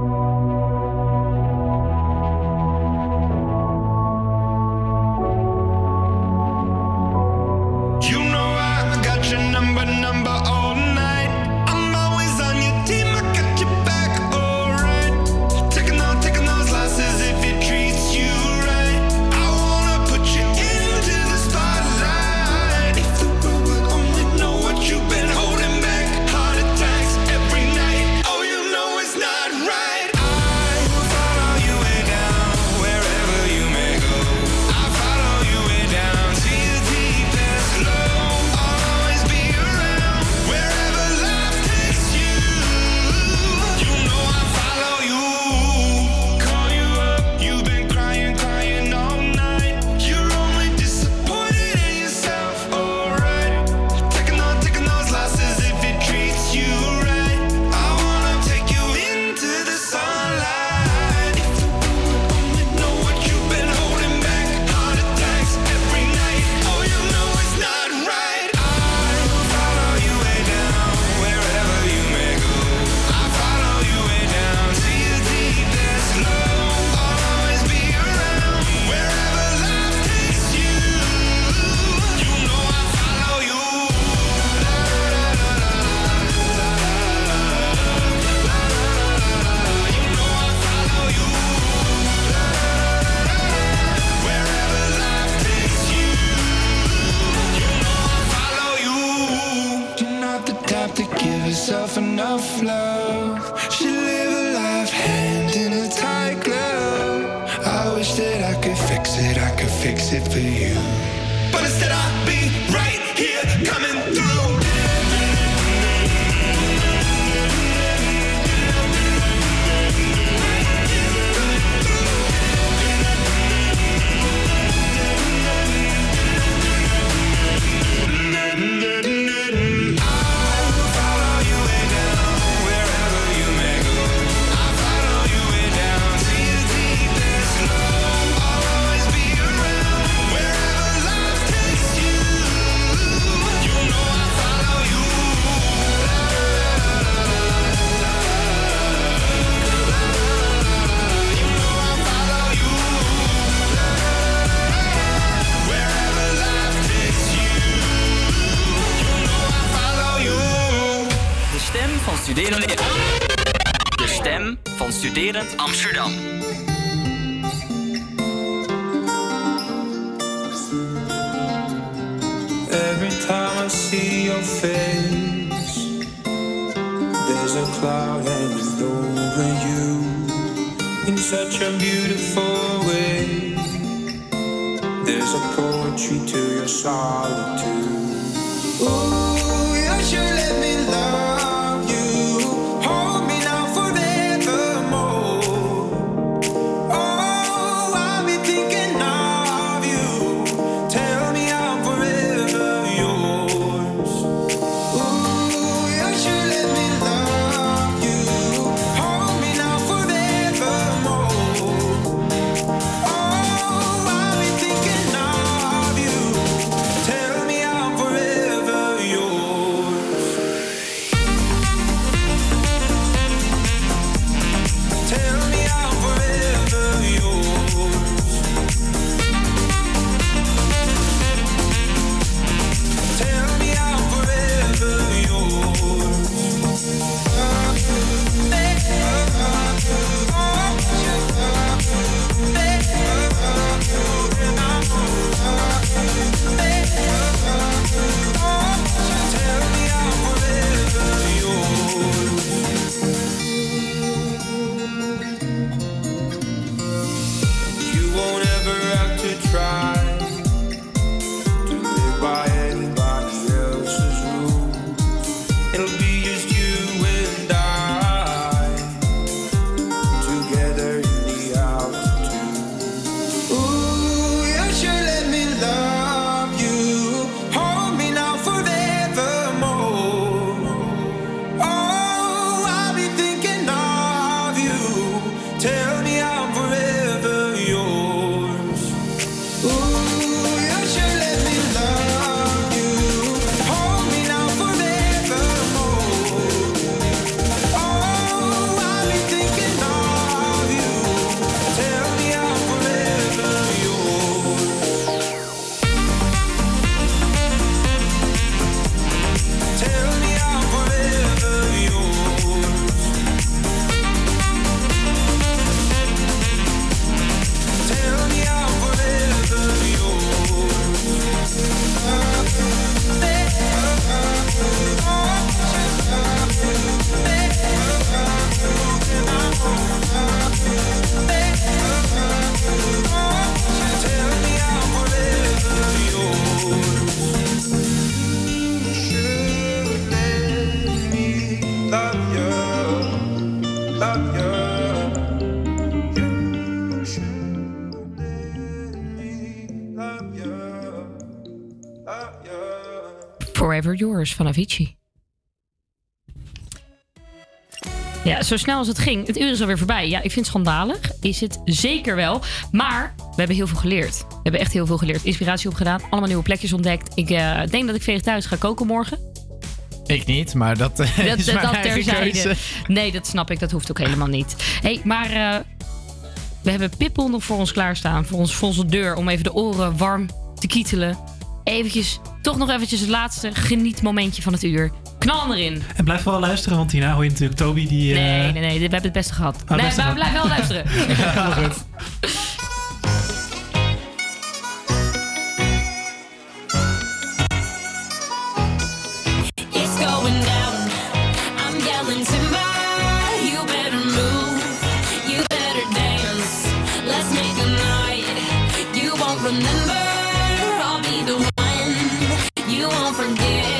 Forever Yours van Avicii. Ja, zo snel als het ging. Het uur is alweer voorbij. Ja, ik vind het schandalig. Is het zeker wel. Maar we hebben heel veel geleerd. We hebben echt heel veel geleerd. Inspiratie opgedaan. Allemaal nieuwe plekjes ontdekt. Ik eh, denk dat ik vegetarisch ga koken morgen. Ik niet, maar dat, eh, dat is dat, eigen terzijde. Keuze. Nee, dat snap ik. Dat hoeft ook helemaal niet. hey, maar eh, we hebben Pippel nog voor ons klaarstaan. Voor, ons, voor onze deur. Om even de oren warm te kietelen. Eventjes toch nog eventjes het laatste genietmomentje van het uur. Knal erin. En blijf wel luisteren, want hierna hoor je natuurlijk Toby die... Nee, eh, nee, nee. We hebben het beste gehad. Oh, nee, beste maar blijf wel luisteren. *laughs* ja, goed. remember you won't forget.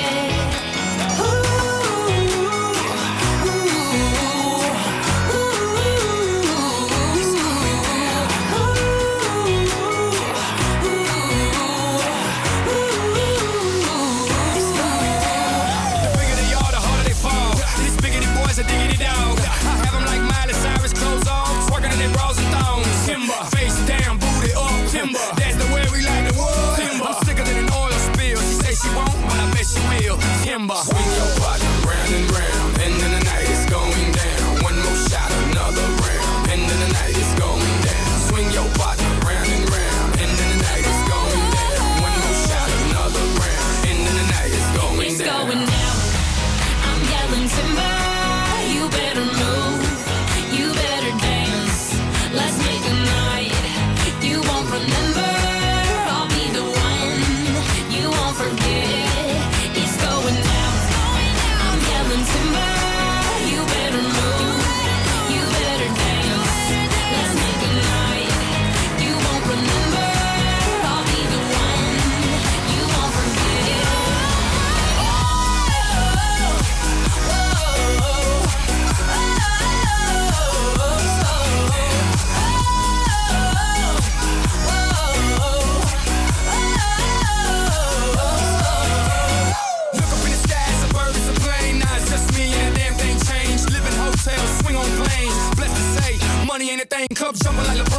up, jumping like a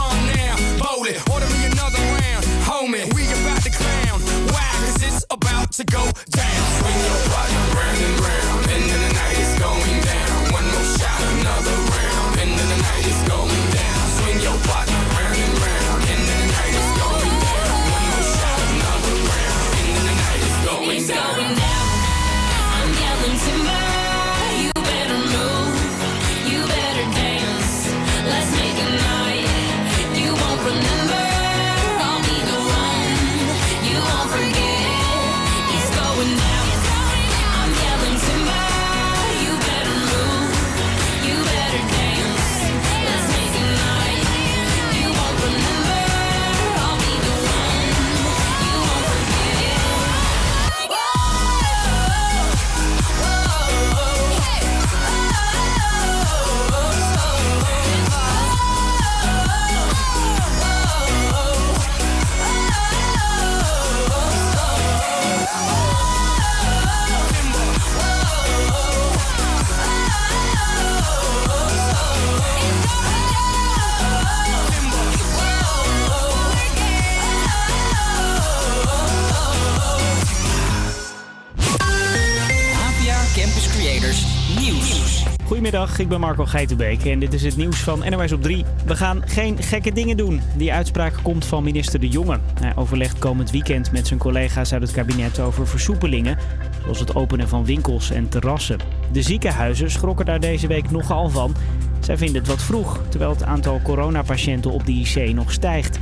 Goedemiddag, ik ben Marco Geitenbeek en dit is het nieuws van NOS op 3. We gaan geen gekke dingen doen. Die uitspraak komt van minister De Jonge. Hij overlegt komend weekend met zijn collega's uit het kabinet over versoepelingen, zoals het openen van winkels en terrassen. De ziekenhuizen schrokken daar deze week nogal van. Zij vinden het wat vroeg, terwijl het aantal coronapatiënten op de IC nog stijgt.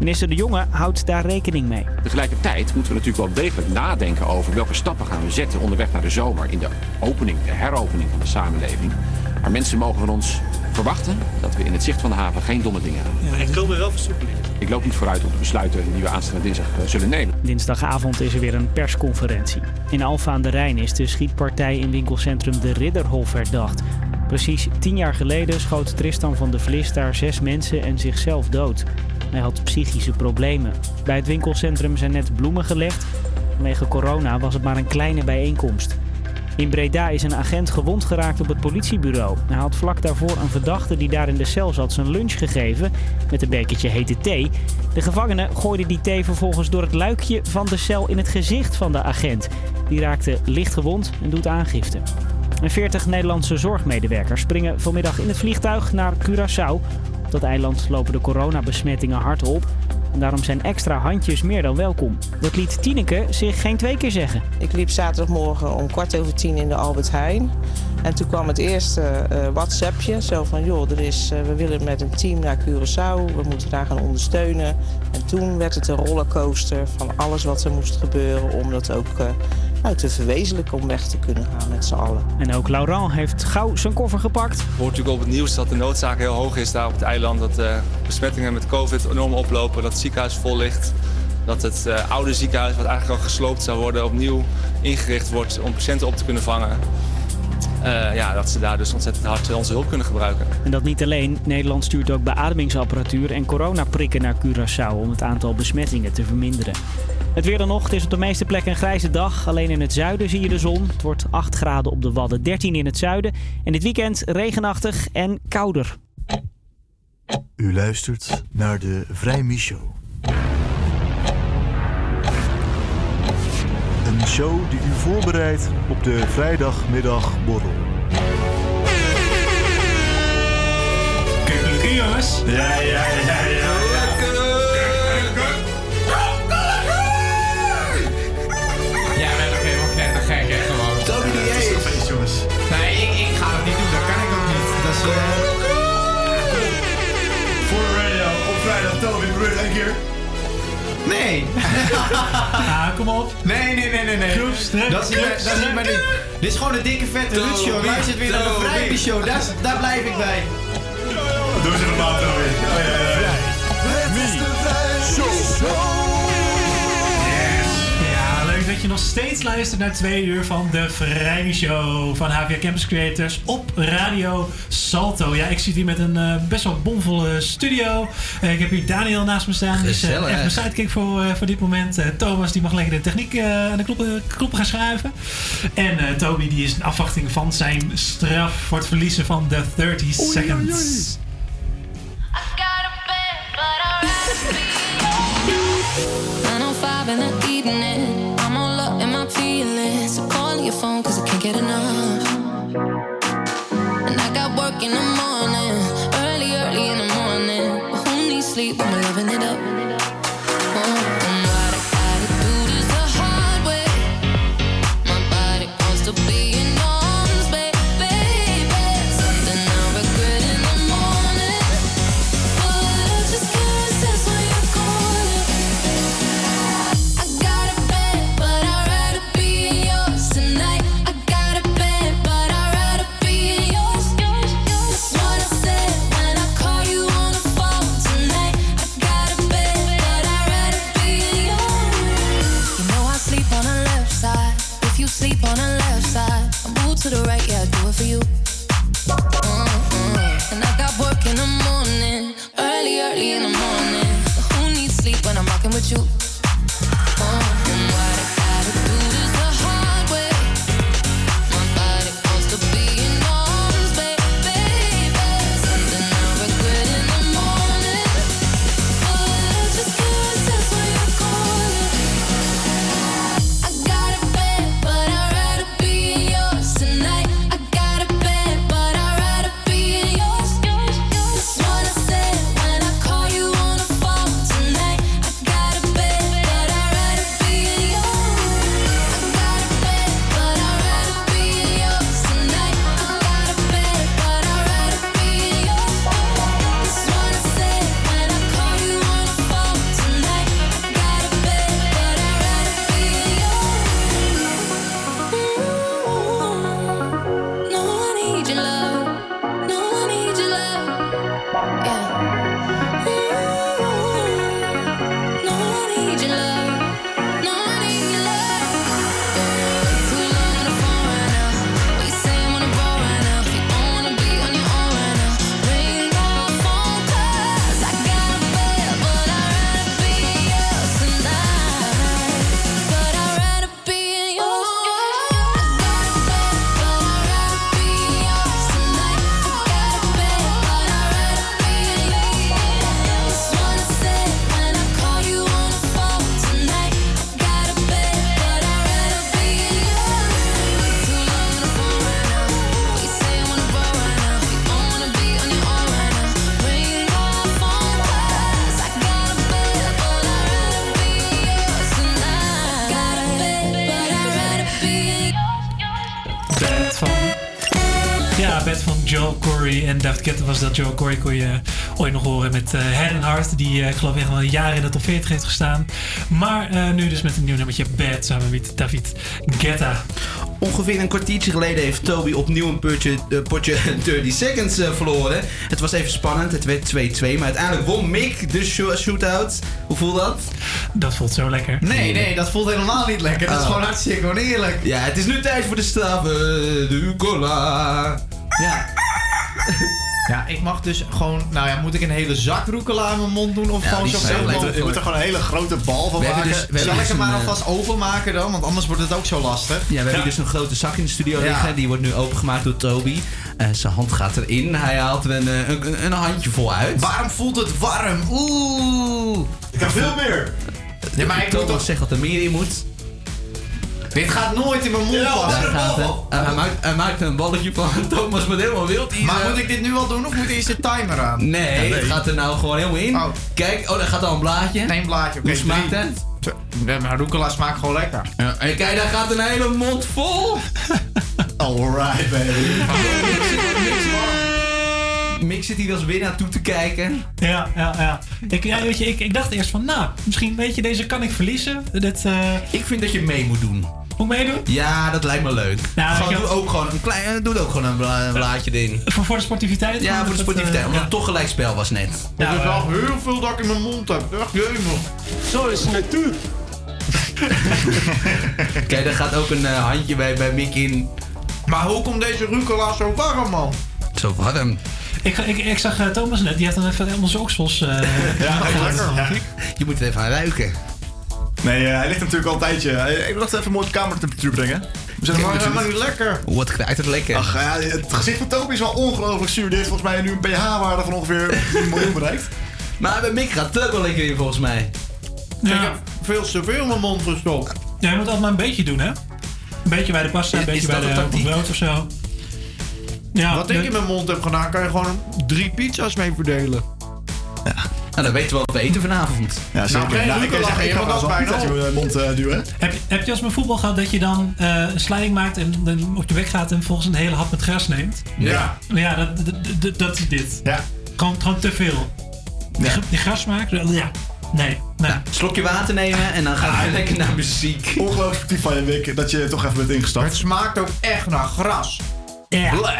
Minister De Jonge houdt daar rekening mee. Tegelijkertijd moeten we natuurlijk wel degelijk nadenken over welke stappen gaan we zetten onderweg naar de zomer in de opening, de heropening van de samenleving. Maar mensen mogen van ons verwachten dat we in het zicht van de haven geen domme dingen gaan. Er komen wel versoepelingen. Ik loop niet vooruit op de besluiten die we aanstaande dinsdag eh, zullen nemen. Dinsdagavond is er weer een persconferentie. In Alfa aan de Rijn is de schietpartij in winkelcentrum De Ridderhof herdacht. Precies tien jaar geleden schoot Tristan van de Vlis daar zes mensen en zichzelf dood. Hij had psychische problemen. Bij het winkelcentrum zijn net bloemen gelegd. Vanwege corona was het maar een kleine bijeenkomst. In Breda is een agent gewond geraakt op het politiebureau. Hij had vlak daarvoor een verdachte die daar in de cel zat zijn lunch gegeven met een bekertje hete thee. De gevangene gooide die thee vervolgens door het luikje van de cel in het gezicht van de agent. Die raakte licht gewond en doet aangifte. En 40 Nederlandse zorgmedewerkers springen vanmiddag in het vliegtuig naar Curaçao. Op dat eiland lopen de coronabesmettingen hard op. En daarom zijn extra handjes meer dan welkom. Dat liet Tineke zich geen twee keer zeggen. Ik liep zaterdagmorgen om kwart over tien in de Albert Heijn. En toen kwam het eerste eh, WhatsAppje. Zo van, joh, er is, eh, we willen met een team naar Curaçao. We moeten daar gaan ondersteunen. En toen werd het een rollercoaster van alles wat er moest gebeuren... om dat ook eh, nou, te verwezenlijken, om weg te kunnen gaan met z'n allen. En ook Laurent heeft gauw zijn koffer gepakt. Je hoort natuurlijk op het nieuws dat de noodzaak heel hoog is daar op het eiland. Dat de besmettingen met COVID enorm oplopen. Dat het ziekenhuis vol ligt. Dat het eh, oude ziekenhuis, wat eigenlijk al gesloopt zou worden, opnieuw ingericht wordt om patiënten op te kunnen vangen. Eh, ja, dat ze daar dus ontzettend hard onze hulp kunnen gebruiken. En dat niet alleen. Nederland stuurt ook beademingsapparatuur en coronaprikken naar Curaçao om het aantal besmettingen te verminderen. Het weer dan nog. Het is op de meeste plekken een grijze dag. Alleen in het zuiden zie je de zon. Het wordt 8 graden op de Wadden, 13 in het zuiden. En dit weekend regenachtig en kouder. U luistert naar de Vrijmi Show. Een show die u voorbereidt op de vrijdagmiddagborrel. Kijk, jongens. Ja, ja, ja. Ja, Nee. *laughs* Ah, kom op. Nee, nee, nee, nee, nee. Dat is niet, dat is niet mijn ding. Dit is gewoon een dikke vette Toby, Lucio. Luister weer naar de. Vrijby Show. Daar, daar blijf ik bij. Doe even later weer. Oh, ja, ja, ja. Leuk dat je nog steeds luistert naar twee uur van de Vrijmi Show van HVA Campus Creators op Radio Salto. Ja, ik zit hier met een eh, best wel bomvolle studio. Eh, ik heb hier Daniel naast me staan. Dus Gezellig. even mijn sidekick voor, eh, voor dit moment. Eh, Thomas die mag lekker de techniek eh, aan de knoppen, knoppen gaan schuiven. En eh, Toby die is in afwachting van zijn straf voor het verliezen van de 30 seconds. Eh. Die eh, ik geloof echt wel jaren in de top 40 heeft gestaan. Maar eh, nu dus met een nieuw nummertje Bed samen met David Guetta. Ongeveer een kwartiertje geleden heeft Toby opnieuw een potje, eh, potje *laughs* 30 seconds eh, verloren. Het was even spannend, het werd 2-2. Maar uiteindelijk won Mick de sho- shootout. Hoe voelt dat? Dat voelt zo lekker. Nee, nee, dat voelt helemaal niet lekker. Dat is Oh. gewoon hartstikke oneerlijk. Ja, het is nu tijd voor de straffen. De cola. Ja. Ja, ik mag dus gewoon... Nou ja, moet ik een hele zak roekela in mijn mond doen? Of Ja, gewoon zo? Je moet er gewoon een hele grote bal van We maken. dus- we Zal ik dus hem maar een, eh, alvast openmaken dan? Want anders wordt het ook zo lastig. Ja, we hebben dus een grote zak in de studio Ja. liggen. Die wordt nu opengemaakt door Toby. Eh, zijn hand gaat erin. Hij haalt er een, eh, een, een handje vol uit. Waarom voelt het warm? Oeh. Ik heb veel meer. Ja, maar ik moet Thomas toch... zegt dat er meer in moet. Dit gaat nooit in mijn mond Ja, passen. Eh, hij, maakt, hij maakt een balletje van. *laughs* Thomas wordt helemaal wild. hier, Maar eh. moet ik dit nu al doen of moet eerst de timer aan? Nee, Ja, nee. het gaat er nou gewoon helemaal in. Oh. Kijk, oh, daar gaat al een blaadje. Nee, blaadje. Oké, Hoe smaakt drie. het? Maar roekela smaakt gewoon lekker. Ja, en kijk, daar gaat een hele mond vol. *laughs* Alright, baby. Mick zit hier als winnaar toe te kijken. Ja, ja, ja. Ik, ja weet je, ik, ik dacht eerst van, nou, misschien weet je, deze kan ik verliezen. Dit, eh, Ik vind dat je mee moet doen. Moet ik meedoen? Ja, dat lijkt me leuk. Gewoon, ik doe ook gewoon een klein, eh, doe er ook gewoon een, bla- een blaadje erin. Voor, voor de sportiviteit? Ja, voor de het, sportiviteit. eh, Omdat het toch gelijk spel was net. Er Ja, is eh, al heel veel dat ik in mijn mond heb. Echt jemig. Zo is het natuur. *laughs* Kijk, daar gaat ook een eh, handje bij, bij Mick in. Maar hoe komt deze rucola zo warm, man? Zo warm. Ik, ik, ik zag eh, Thomas net, die had dan even helemaal zijn oksels. eh, *laughs* Ja, lekker. ja. Je moet er even aan ruiken. Nee, eh, hij ligt natuurlijk al een tijdje. Eh, Ik dacht even mooi op kamertemperatuur brengen. We zijn er Maar nog helemaal een niet lekker. Wat krijgt het lekker. Ach ja, het gezicht van Toby is wel ongelooflijk zuur. Die heeft volgens mij nu een pH-waarde van ongeveer 1 miljoen bereikt. Maar bij Mick gaat het ook wel lekker in volgens mij. Ik Ja. heb veel te veel in mijn mond gestopt. Ja, je moet altijd maar een beetje doen, hè? Een beetje bij de pasta, een Is- beetje is bij de brood of zo. Ja, Wat ik de- in mijn mond heb gedaan, kan je gewoon drie pizza's mee verdelen. Nou, dan weten we wat we eten vanavond. Ja, zeker. geen Nou, ik kan zeggen, ik ga lachen, wel dat je mond eh, duwen. Heb, heb je als met voetbal gehad dat je dan eh, een sliding maakt en dan op je weg gaat en volgens een hele hap met gras neemt? Ja. Ja, dat, dat, dat, dat is dit. Ja. Gewoon, gewoon te veel. Die, Ja. die grasmaak, ja. Nee, nee. Slokje water nemen en dan gaan we lekker naar muziek. Ongelooflijk sportief van je week dat je toch even bent ingestapt. Het smaakt ook echt naar gras. Ja. Bleh.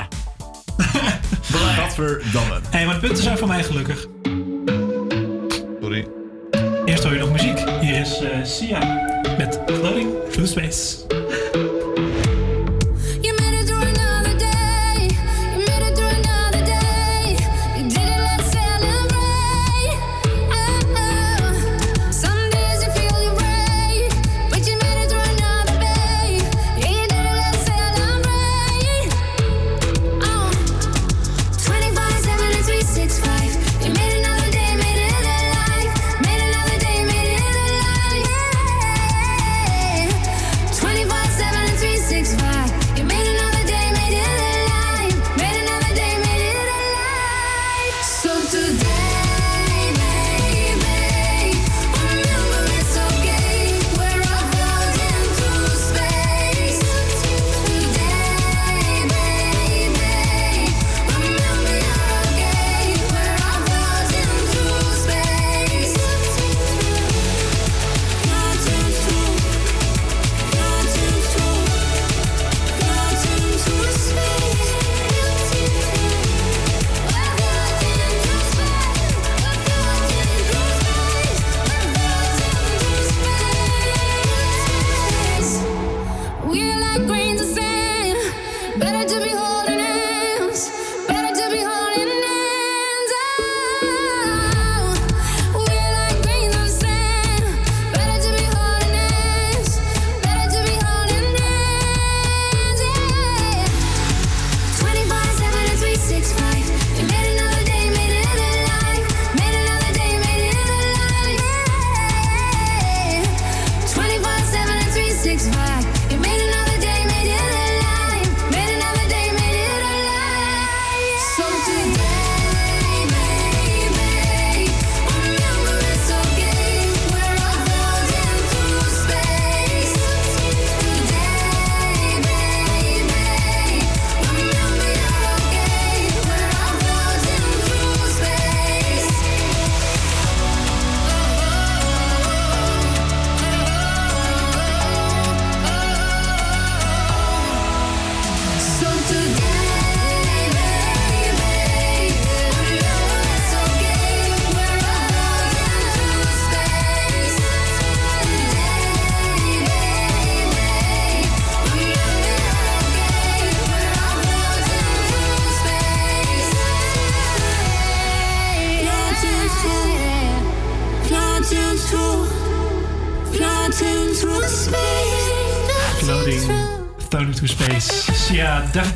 *laughs* Gadverdamme. Hé, maar de punten zijn voor mij gelukkig. Hoor je nog muziek. Hier is eh, Sia met Floating Through Space.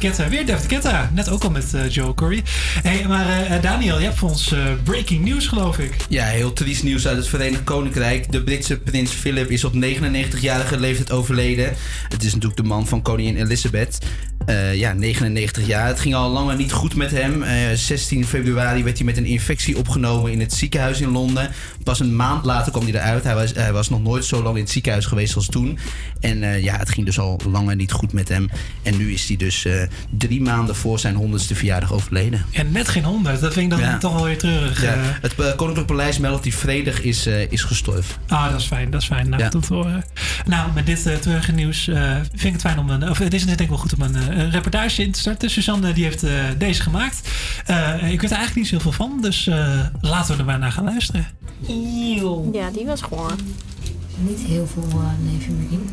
Guetta. Weer David Guetta. Net ook al met eh, Joe Corey. Hey, maar eh, Daniel, je hebt voor ons eh, breaking news, geloof ik. Ja, heel triest nieuws uit het Verenigd Koninkrijk. De Britse prins Philip is op 99-jarige leeftijd overleden. Het is natuurlijk de man van koningin Elizabeth. Eh, ja, 99 jaar. Het ging al langer niet goed met hem. Eh, 16 februari werd hij met een infectie opgenomen in het ziekenhuis in Londen. Pas een maand later kwam hij eruit. Hij was, hij was nog nooit zo lang in het ziekenhuis geweest als toen. En eh, ja, het ging dus al langer niet goed met hem. En nu is hij dus drie maanden voor zijn honderdste verjaardag overleden. En net geen honderd. Dat vind ik dan Ja. toch wel weer treurig. Ja, het Koninklijk Paleis meldt dat hij vredig is, is gestorven. Ah, dat is fijn. Dat is fijn. Nou, horen. Nou, met dit uh, treurige nieuws vind ik het fijn om een... Of het is denk ik wel goed om een, een reportage in te starten. Suzanne die heeft eh, deze gemaakt. Eh, ik weet er eigenlijk niet zoveel van. Dus eh, laten we er maar naar gaan luisteren. Ja, die was gewoon. Niet heel veel uh, in.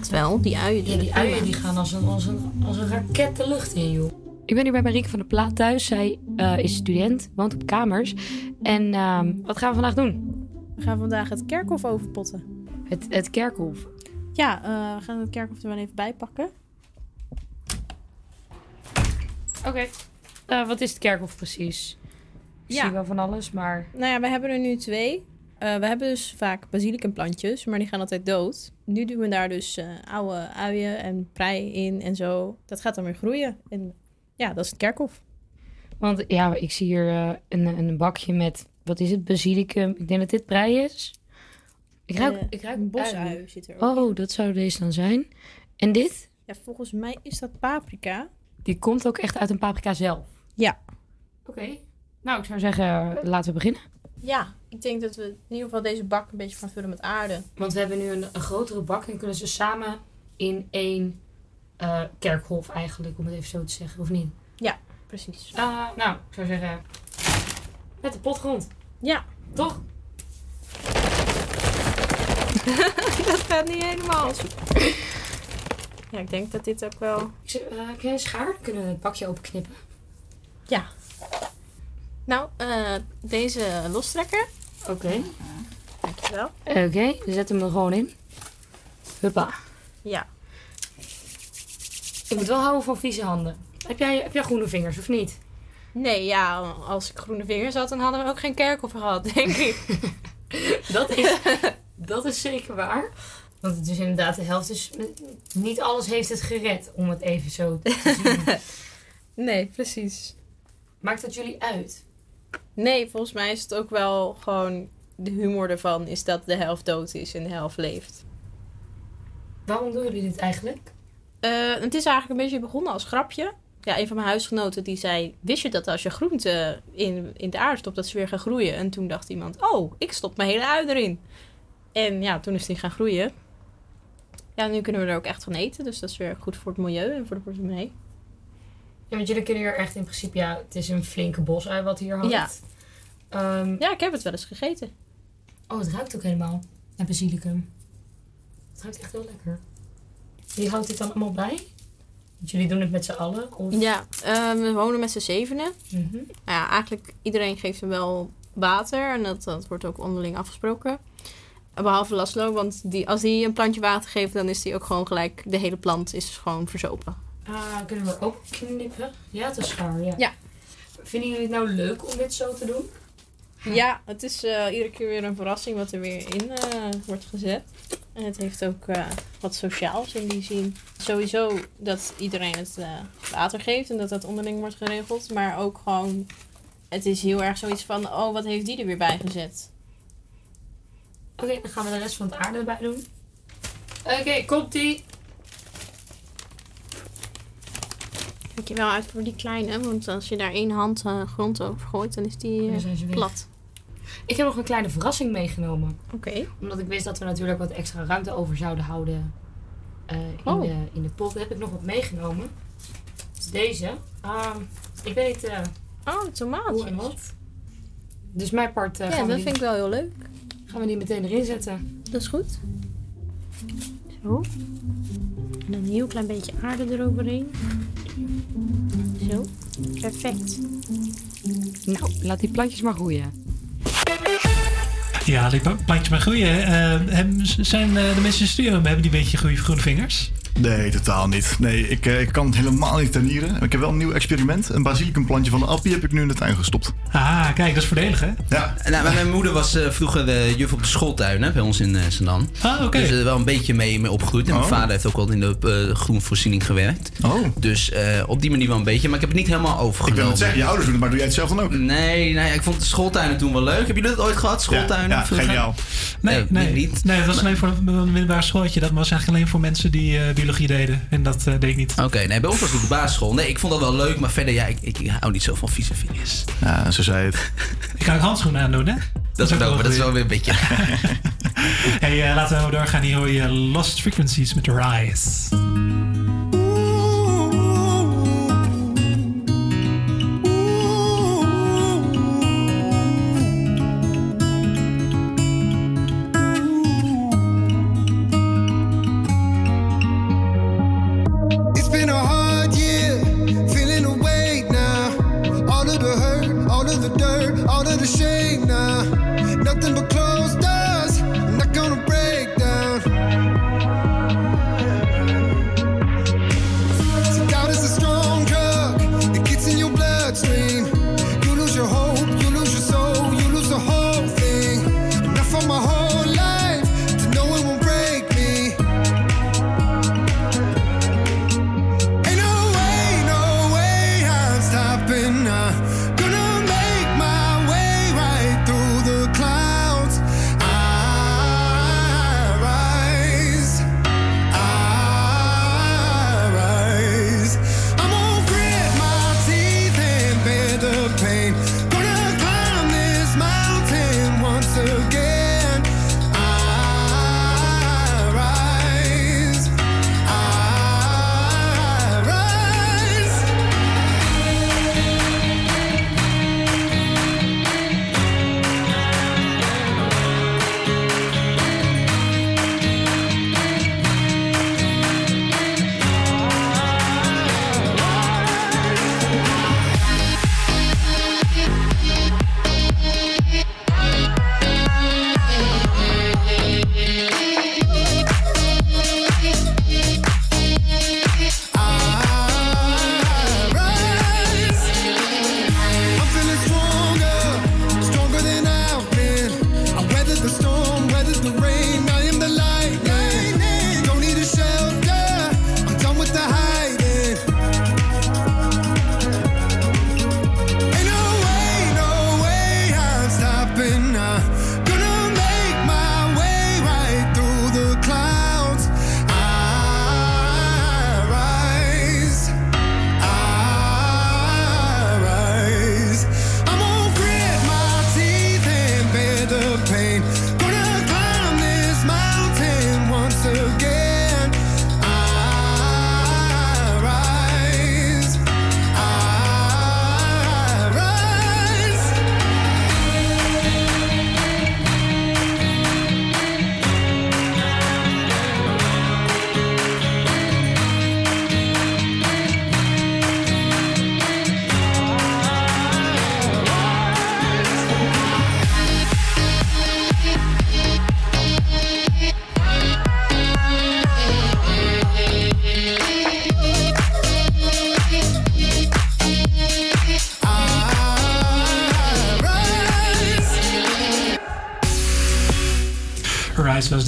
Terwijl, die uien... Ja, die uien die gaan als een, als, een, als een raket de lucht in, joh. Ik ben hier bij Marieke van der Plaat thuis. Zij uh, is student, woont op kamers. En uh, wat gaan we vandaag doen? We gaan vandaag het kerkhof overpotten. Het, het kerkhof? Ja, uh, we gaan het kerkhof er wel even bij pakken. Oké. Okay. Uh, wat is het kerkhof precies? Ik ja. zie wel van alles, maar... Nou ja, we hebben er nu twee. eh, we hebben dus vaak basilicumplantjes, maar die gaan altijd dood. Nu doen we daar dus eh, oude uien en prei in en zo. Dat gaat dan weer groeien. En ja, dat is het kerkhof. Want ja, ik zie hier eh, een, een bakje met, wat is het, basilicum. Ik denk dat dit prei is. Ik ruik, Eh, ik ruik een bosui zit er ook Oh, dat zou deze dan zijn. En dit? Ja, volgens mij is dat paprika. Die komt ook echt uit een paprika zelf. Ja. Oké. Nou, ik zou zeggen, laten we beginnen. Ja, ik denk dat we in ieder geval deze bak een beetje gaan vullen met aarde. Want we hebben nu een, een grotere bak en kunnen ze samen in één eh, kerkhof eigenlijk, om het even zo te zeggen, of niet? Ja, precies. Eh, nou, ik zou zeggen, met de potgrond. Ja. Toch? *laughs* dat gaat niet helemaal super. Ja, ik denk dat dit ook wel... Ik zeg, eh, jij een schaar? Kunnen we het bakje openknippen? Ja. Nou, eh, deze lostrekker. Oké. Dankjewel. Oké, we zetten hem er gewoon in. Huppa. Ja. Ik moet wel houden van vieze handen. Heb jij, heb jij groene vingers of niet? Nee, ja, als ik groene vingers had, dan hadden we ook geen kerkhof gehad, denk ik. *laughs* Dat is, dat is zeker waar. Want het is inderdaad de helft. Dus niet alles heeft het gered, om het even zo te *laughs* zien. Nee, precies. Maakt dat jullie uit? Nee, volgens mij is het ook wel gewoon de humor ervan is dat de helft dood is en de helft leeft. Waarom doen jullie dit eigenlijk? Eh, het is eigenlijk een beetje begonnen als grapje. Ja, een van mijn huisgenoten die zei: Wist je dat als je groenten in, in de aarde stopt, dat ze weer gaan groeien? En toen dacht iemand: Oh, ik stop mijn hele ui erin. En ja, toen is die gaan groeien. Ja, nu kunnen we er ook echt van eten. Dus dat is weer goed voor het milieu en voor de portemonnee. Ja, want jullie kunnen hier echt in principe... Ja, het is een flinke bosui wat hier hangt. Ja. Ehm, Ja, ik heb het wel eens gegeten. oh, het ruikt ook helemaal. Naar basilicum. Het ruikt echt heel lekker. Wie houdt dit dan allemaal bij? Want jullie doen het met z'n allen? Of... Ja, eh, we wonen met z'n zevenen. Mhm. Nou ja, eigenlijk iedereen geeft hem wel water. En dat, dat wordt ook onderling afgesproken. Behalve Laszlo, want die, als hij een plantje water geeft, dan is die ook gewoon gelijk... De hele plant is gewoon verzopen. Ah, kunnen we ook knippen? Ja, het is schaar, ja. Ja. Vinden jullie het nou leuk om dit zo te doen? Ja, het is eh, iedere keer weer een verrassing wat er weer in eh, wordt gezet. En het heeft ook eh, wat sociaals in die zin. Sowieso dat iedereen het eh, water geeft en dat dat onderling wordt geregeld. Maar ook gewoon, het is heel erg zoiets van, oh, wat heeft die er weer bij gezet? Oké, dan gaan we de rest van het aarde erbij doen. Oké, komt-ie. Kijk je wel uit voor die kleine, want als je daar één hand eh, grond over gooit, dan is die eh, Dan plat. Ik heb nog een kleine verrassing meegenomen. Oké. Omdat ik wist dat we natuurlijk wat extra ruimte over zouden houden eh, in, Oh. de, in de pot. Heb ik nog wat meegenomen. Is deze. Ehm, ik weet niet eh, Oh, tomaatjes. hoe en wat. Dus mijn part eh, Ja, dat die, vind ik wel heel leuk. Gaan we die meteen erin zetten. Dat is goed. Zo. En een heel klein beetje aarde eroverheen. Zo. Perfect. Nou, laat die plantjes maar groeien. Ja, die pla- plantjes maar groeien. Eh, hebben- zijn eh, de mensen in de studio, hebben die een beetje goede groene vingers? Nee, totaal niet. Nee, ik, eh, ik kan het helemaal niet tuinieren. Ik heb wel een nieuw experiment. Een basilicumplantje van de appie heb ik nu in de tuin gestopt. Ah, kijk, dat is voordelig, hè? Ja. Nou, maar mijn moeder was eh, vroeger de juf op de schooltuin hè, bij ons in uh, Zandam. Ah, oké. Dus er wel een beetje mee, mee opgegroeid. En mijn Oh. vader heeft ook al in de eh, groenvoorziening gewerkt. Oh. Dus eh, op die manier wel een beetje. Maar ik heb het niet helemaal Ik overgenomen. wil het zeggen, je ouders doen het, maar doe jij het zelf dan ook? Nee, ja, ik vond de schooltuinen toen wel leuk. Hebben jullie dat ooit gehad? Schooltuinen? Ja, ja, geniaal. Nee, Eh, nee. niet. nee, dat was alleen voor een middelbare schooltje. Dat was eigenlijk alleen voor mensen die eh, biologie deden. En dat eh, deed ik niet. Oké, nee, bij ons was het op de basisschool. Nee, ik vond dat wel leuk, maar verder, ja, ik, ik, hou niet zo van vieze vingers. Ja, zo zei het. *laughs* Ik kan ook handschoenen aandoen, hè? Dat is ook, maar dat is wel weer een beetje... *laughs* Hey, eh, laten we doorgaan. Hier hoor je Lost Frequencies met Rise.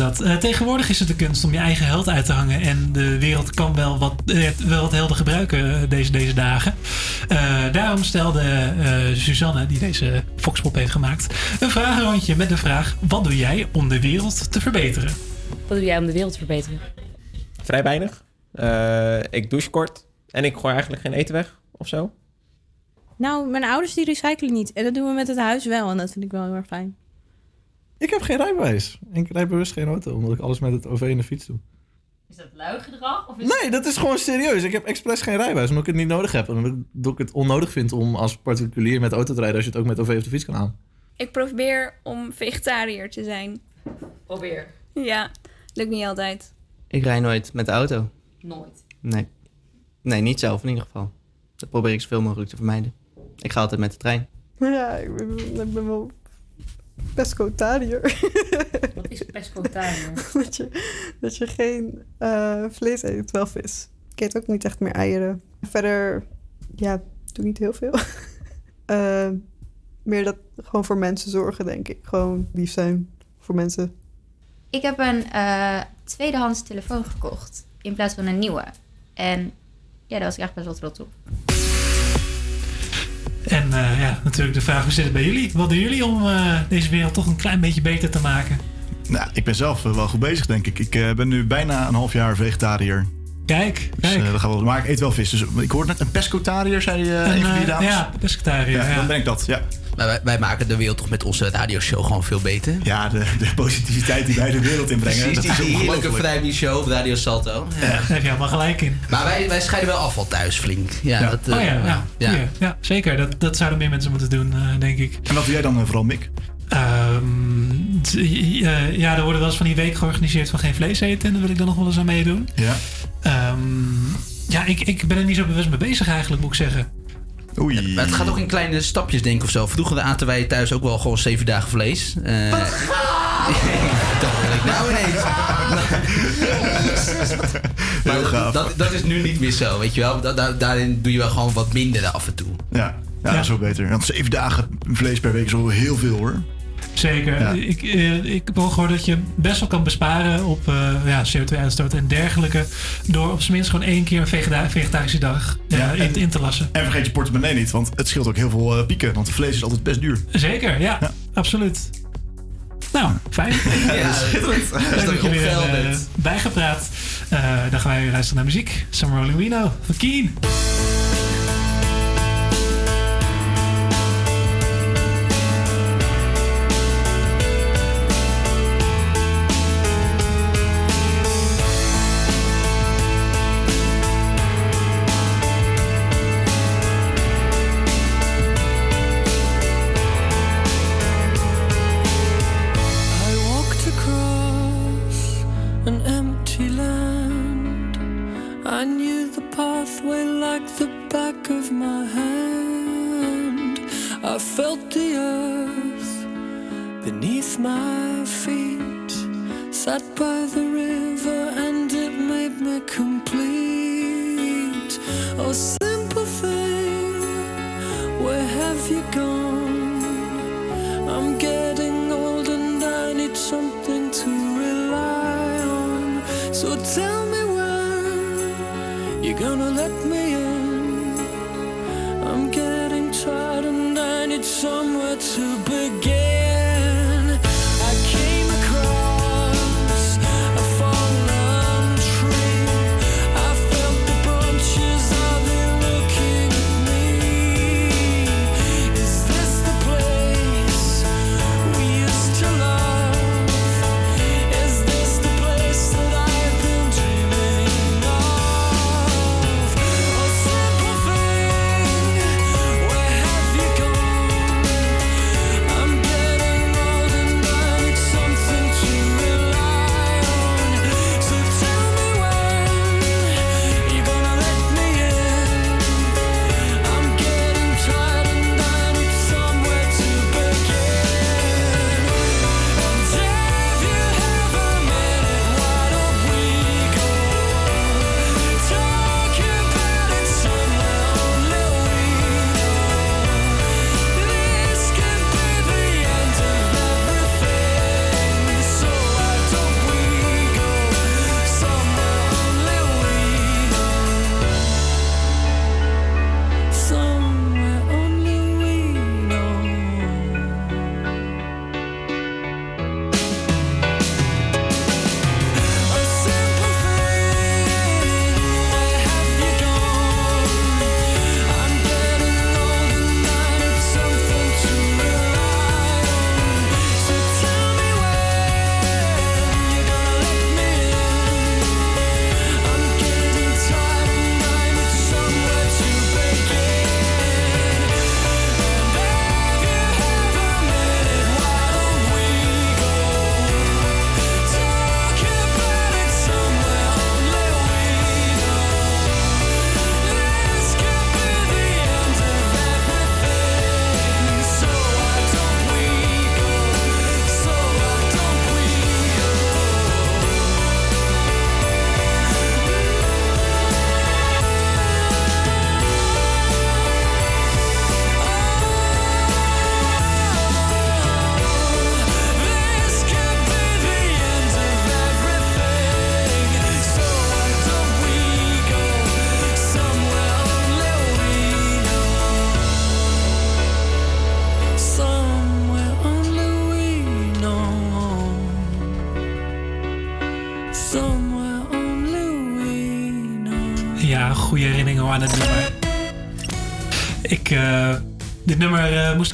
Dat. Eh, tegenwoordig is het de kunst om je eigen held uit te hangen. En de wereld kan wel wat, eh, wel wat helden gebruiken eh, deze, deze dagen. Eh, daarom stelde eh, Suzanne, die deze Foxpop heeft gemaakt, een vragenrondje met de vraag: Wat doe jij om de wereld te verbeteren? Wat doe jij om de wereld te verbeteren? Vrij weinig. Eh, ik douche kort. En ik gooi eigenlijk geen eten weg of zo. Nou, mijn ouders die recyclen niet. En dat doen we met het huis wel. En dat vind ik wel heel erg fijn. Ik heb geen rijbewijs. Ik rijd bewust geen auto, omdat ik alles met het OV en de fiets doe. Is dat lui gedrag? Of is Nee, dat is gewoon serieus. Ik heb expres geen rijbewijs, omdat ik het niet nodig heb. En omdat ik het onnodig vind om als particulier met auto te rijden als je het ook met OV of de fiets kan halen. Ik probeer om vegetariër te zijn. Probeer. Ja, lukt niet altijd. Ik rij nooit met de auto. Nooit. Nee. Nee, niet zelf in ieder geval. Dat probeer ik zoveel mogelijk te vermijden. Ik ga altijd met de trein. Ja, ik ben, ik ben wel pescotariër. *laughs* Wat is pescotariër? *laughs* dat, je, dat je geen eh, vlees eet, wel vis. Ik eet ook niet echt meer eieren. Verder, ja, doe niet heel veel. *laughs* Eh, meer dat gewoon voor mensen zorgen, denk ik. Gewoon lief zijn voor mensen. Ik heb een eh, tweedehands telefoon gekocht in plaats van een nieuwe. En ja, daar was ik echt best wel trots op. En eh, ja, natuurlijk de vraag: hoe zit het bij jullie? Wat doen jullie om eh, deze wereld toch een klein beetje beter te maken? Nou, ik ben zelf eh, wel goed bezig, denk ik. Ik ben nu bijna een half jaar vegetariër. Kijk, Dus, kijk. dat gaat wel, maar ik eet wel vis. Dus ik hoorde net een pescotariër, zei eh, Een, van die dames. ja, pescatariër, Ja, ja. Dan ben ik dat, ja. Maar wij, wij maken de wereld toch met onze radioshow gewoon veel beter? Ja, de, de positiviteit die wij de wereld inbrengen. Precies, dat is die heerlijke vrijmieshow op Radio Salto. Ja. Daar heb je helemaal gelijk in. Maar wij, wij scheiden wel afval thuis flink. Ja, Ja. Dat, oh eh, ja, ja, ja. ja. ja, zeker. Dat, dat zouden meer mensen moeten doen, eh, denk ik. En wat doe jij dan eh, vooral, Mick? Ehm, eh, ja, er worden wel eens van die weken georganiseerd van geen vlees eten. En daar wil ik dan nog wel eens aan meedoen. Ja. Ehm, ja, ik, ik ben er niet zo bewust mee bezig eigenlijk, moet ik zeggen. Oei. Maar het gaat ook in kleine stapjes, denk ik of zo. Vroeger aten wij thuis ook wel gewoon zeven dagen vlees. Eh *laughs* dat wil ik nou ineens. *laughs* Maar Heel gaaf. dat, dat is nu niet meer zo, weet je wel. Da- da- daarin doe je wel gewoon wat minder af en toe. Ja, ja, dat is wel beter. Want zeven dagen vlees per week is wel heel veel, hoor. Zeker. Ja. Ik, eh, ik heb ook gehoord dat je best wel kan besparen op eh, ja, CO2-uitstoot en dergelijke. Door op zijn minst gewoon één keer een vegeta- vegetarische dag eh, in, in te lassen. En vergeet je portemonnee niet, want het scheelt ook heel veel eh, pieken. Want vlees is altijd best duur. Zeker, ja, absoluut. Nou, fijn. *laughs* Ja, schitterend. Leuk Dat is dat je weer bijgepraat. Eh, dan gaan wij weer luisteren naar muziek. Summer Rolling Wino van Keen.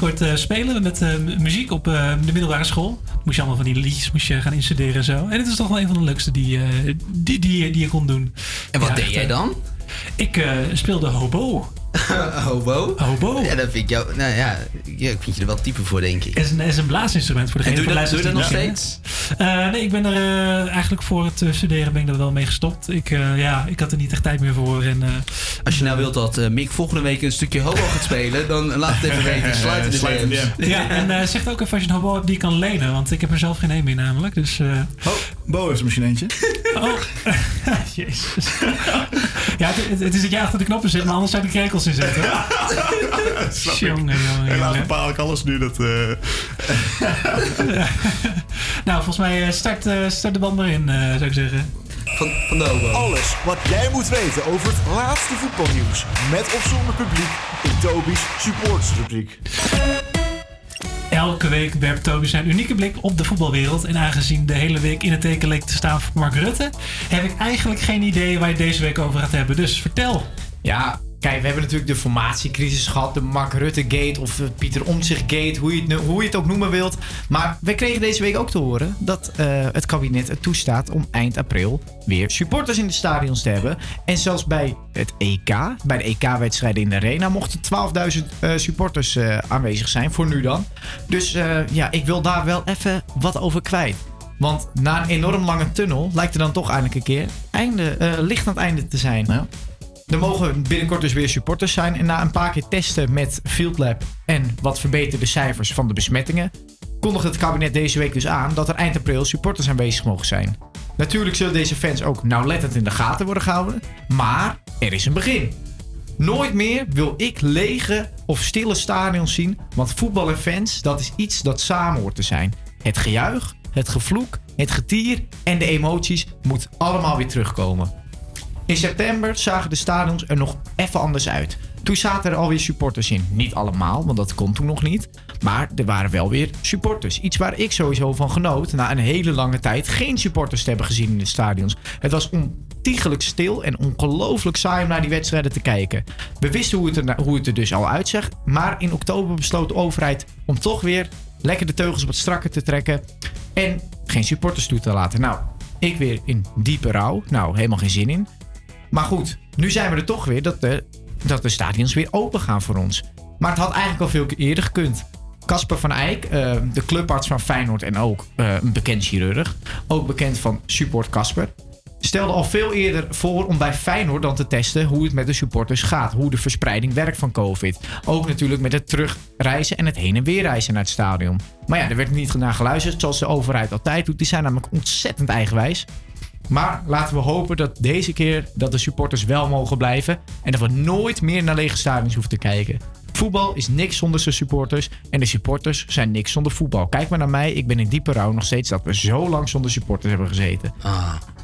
Nummer eh, spelen met eh, mu- muziek op eh, de middelbare school. Moest je allemaal van die liedjes moest je gaan instuderen en zo. En het is toch wel een van de leukste die, die, die, die je kon doen. En wat Ja, deed echt, jij dan? Ik speelde hobo. *laughs* Hobo? Hobo. Ja, dat vind ik jou... Nou ja, ja, ik vind je er wel type voor, denk ik. is een, is een blaasinstrument voor En degene van dat- doe je dat nog die het. Eh, nee, ik ben er eh, eigenlijk voor het eh, studeren ben ik er wel mee gestopt. Ik, eh, ja, ik had er niet echt tijd meer voor. En, eh, Als je nou wilt dat eh, Mick volgende week een stukje hobo gaat spelen, dan laat het even weten. *laughs* Sluit de Sluit in. Ja, en eh, zeg ook even als je een hobo hebt die je kan lenen. Want ik heb er zelf geen een meer namelijk. Dus, eh Oh, Bo heeft er misschien eentje. Oh, *laughs* jezus. Ja, het, het- het is dat jij achter de knoppen zit, maar anders zou ik de krekels in zetten. *laughs* Jongen, jongen, Helaas bepaal ik alles nu. Dat, eh, *laughs* Nou, volgens mij eh, start, eh, start de band maar in, eh, zou ik zeggen. Van, van de. Alles wat jij moet weten over het laatste voetbalnieuws. Met of zonder publiek in Toby's supportersrubriek. Elke week werpt Toby zijn unieke blik op de voetbalwereld. En aangezien de hele week in het teken leek te staan voor Mark Rutte, heb ik eigenlijk geen idee waar je deze week over gaat hebben. Dus vertel. Ja, kijk, we hebben natuurlijk de formatiecrisis gehad, de Mark Rutte Gate of de Pieter Omtzigt Gate, hoe je, het, hoe je het ook noemen wilt. Maar we kregen deze week ook te horen dat eh, het kabinet het toestaat om eind april weer supporters in de stadions te hebben. En zelfs bij het EK, bij de EK-wedstrijden in de Arena, mochten 12.000 eh, supporters eh, aanwezig zijn, voor nu dan. Dus eh, ja, ik wil daar wel even wat over kwijt. Want na een enorm lange tunnel lijkt er dan toch eindelijk een keer einde, eh, licht aan het einde te zijn. Er mogen binnenkort dus weer supporters zijn. En na een paar keer testen met Field Lab en wat verbeterde cijfers van de besmettingen, kondigde het kabinet deze week dus aan dat er eind april supporters aanwezig mogen zijn. Natuurlijk zullen deze fans ook nauwlettend in de gaten worden gehouden, maar er is een begin. Nooit meer wil ik lege of stille stadions zien, want voetbal en fans, dat is iets dat samen hoort te zijn. Het gejuich, het gevloek, het getier en de emoties moet allemaal weer terugkomen. In september zagen de stadions er nog even anders uit. Toen zaten er alweer supporters in. Niet allemaal, want dat kon toen nog niet. Maar er waren wel weer supporters. Iets waar ik sowieso van genoot. Na een hele lange tijd geen supporters te hebben gezien in de stadions. Het was ontiegelijk stil en ongelooflijk saai om naar die wedstrijden te kijken. We wisten hoe het er, hoe het er dus al uitzag. Maar in oktober besloot de overheid om toch weer lekker de teugels wat strakker te trekken. En geen supporters toe te laten. Nou, ik weer in diepe rouw. Nou, helemaal geen zin in. Maar goed, nu zijn we er toch weer dat de, dat de stadions weer open gaan voor ons. Maar het had eigenlijk al veel eerder gekund. Casper van Eyck, eh, de clubarts van Feyenoord en ook eh, een bekend chirurg, ook bekend van Support Casper, stelde al veel eerder voor om bij Feyenoord dan te testen hoe het met de supporters gaat. Hoe de verspreiding werkt van COVID. Ook natuurlijk met het terugreizen en het heen en weer reizen naar het stadion. Maar ja, er werd niet naar geluisterd zoals de overheid altijd doet. Die zijn namelijk ontzettend eigenwijs. Maar laten we hopen dat deze keer dat de supporters wel mogen blijven. En dat we nooit meer naar lege stadions hoeven te kijken. Voetbal is niks zonder zijn supporters. En de supporters zijn niks zonder voetbal. Kijk maar naar mij. Ik ben in diepe rouw nog steeds dat we zo lang zonder supporters hebben gezeten.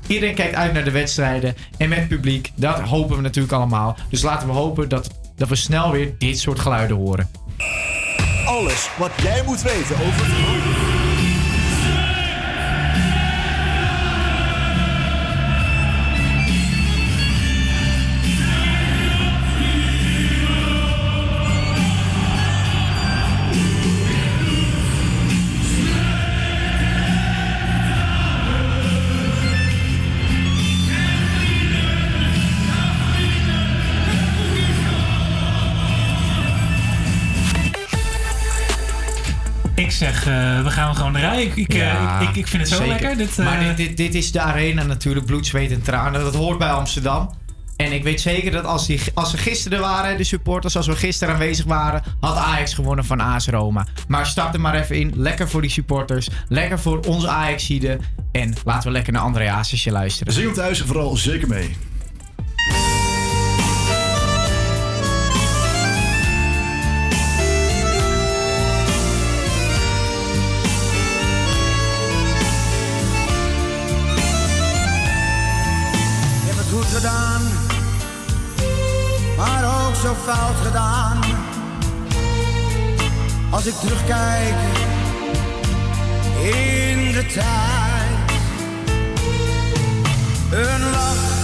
Iedereen kijkt uit naar de wedstrijden. En met publiek. Dat hopen we natuurlijk allemaal. Dus laten we hopen dat, dat we snel weer dit soort geluiden horen. Alles wat jij moet weten over zeg, eh, we gaan gewoon. Ik, ik, eh, Ja, ik, ik, ik vind het zo zeker. lekker. Dit, eh, Maar dit, dit, dit is de arena natuurlijk, bloed, zweet en tranen. Dat hoort bij Amsterdam. En ik weet zeker dat als, die, als ze gisteren waren, de supporters, als we gisteren aanwezig waren, had Ajax gewonnen van AS Roma. Maar stap er maar even in. Lekker voor die supporters. Lekker voor onze Ajaxide. En laten we lekker naar André Hazesje luisteren. Zing hem thuis vooral zeker mee. Fout gedaan. Als ik terugkijk in de tijd, een lach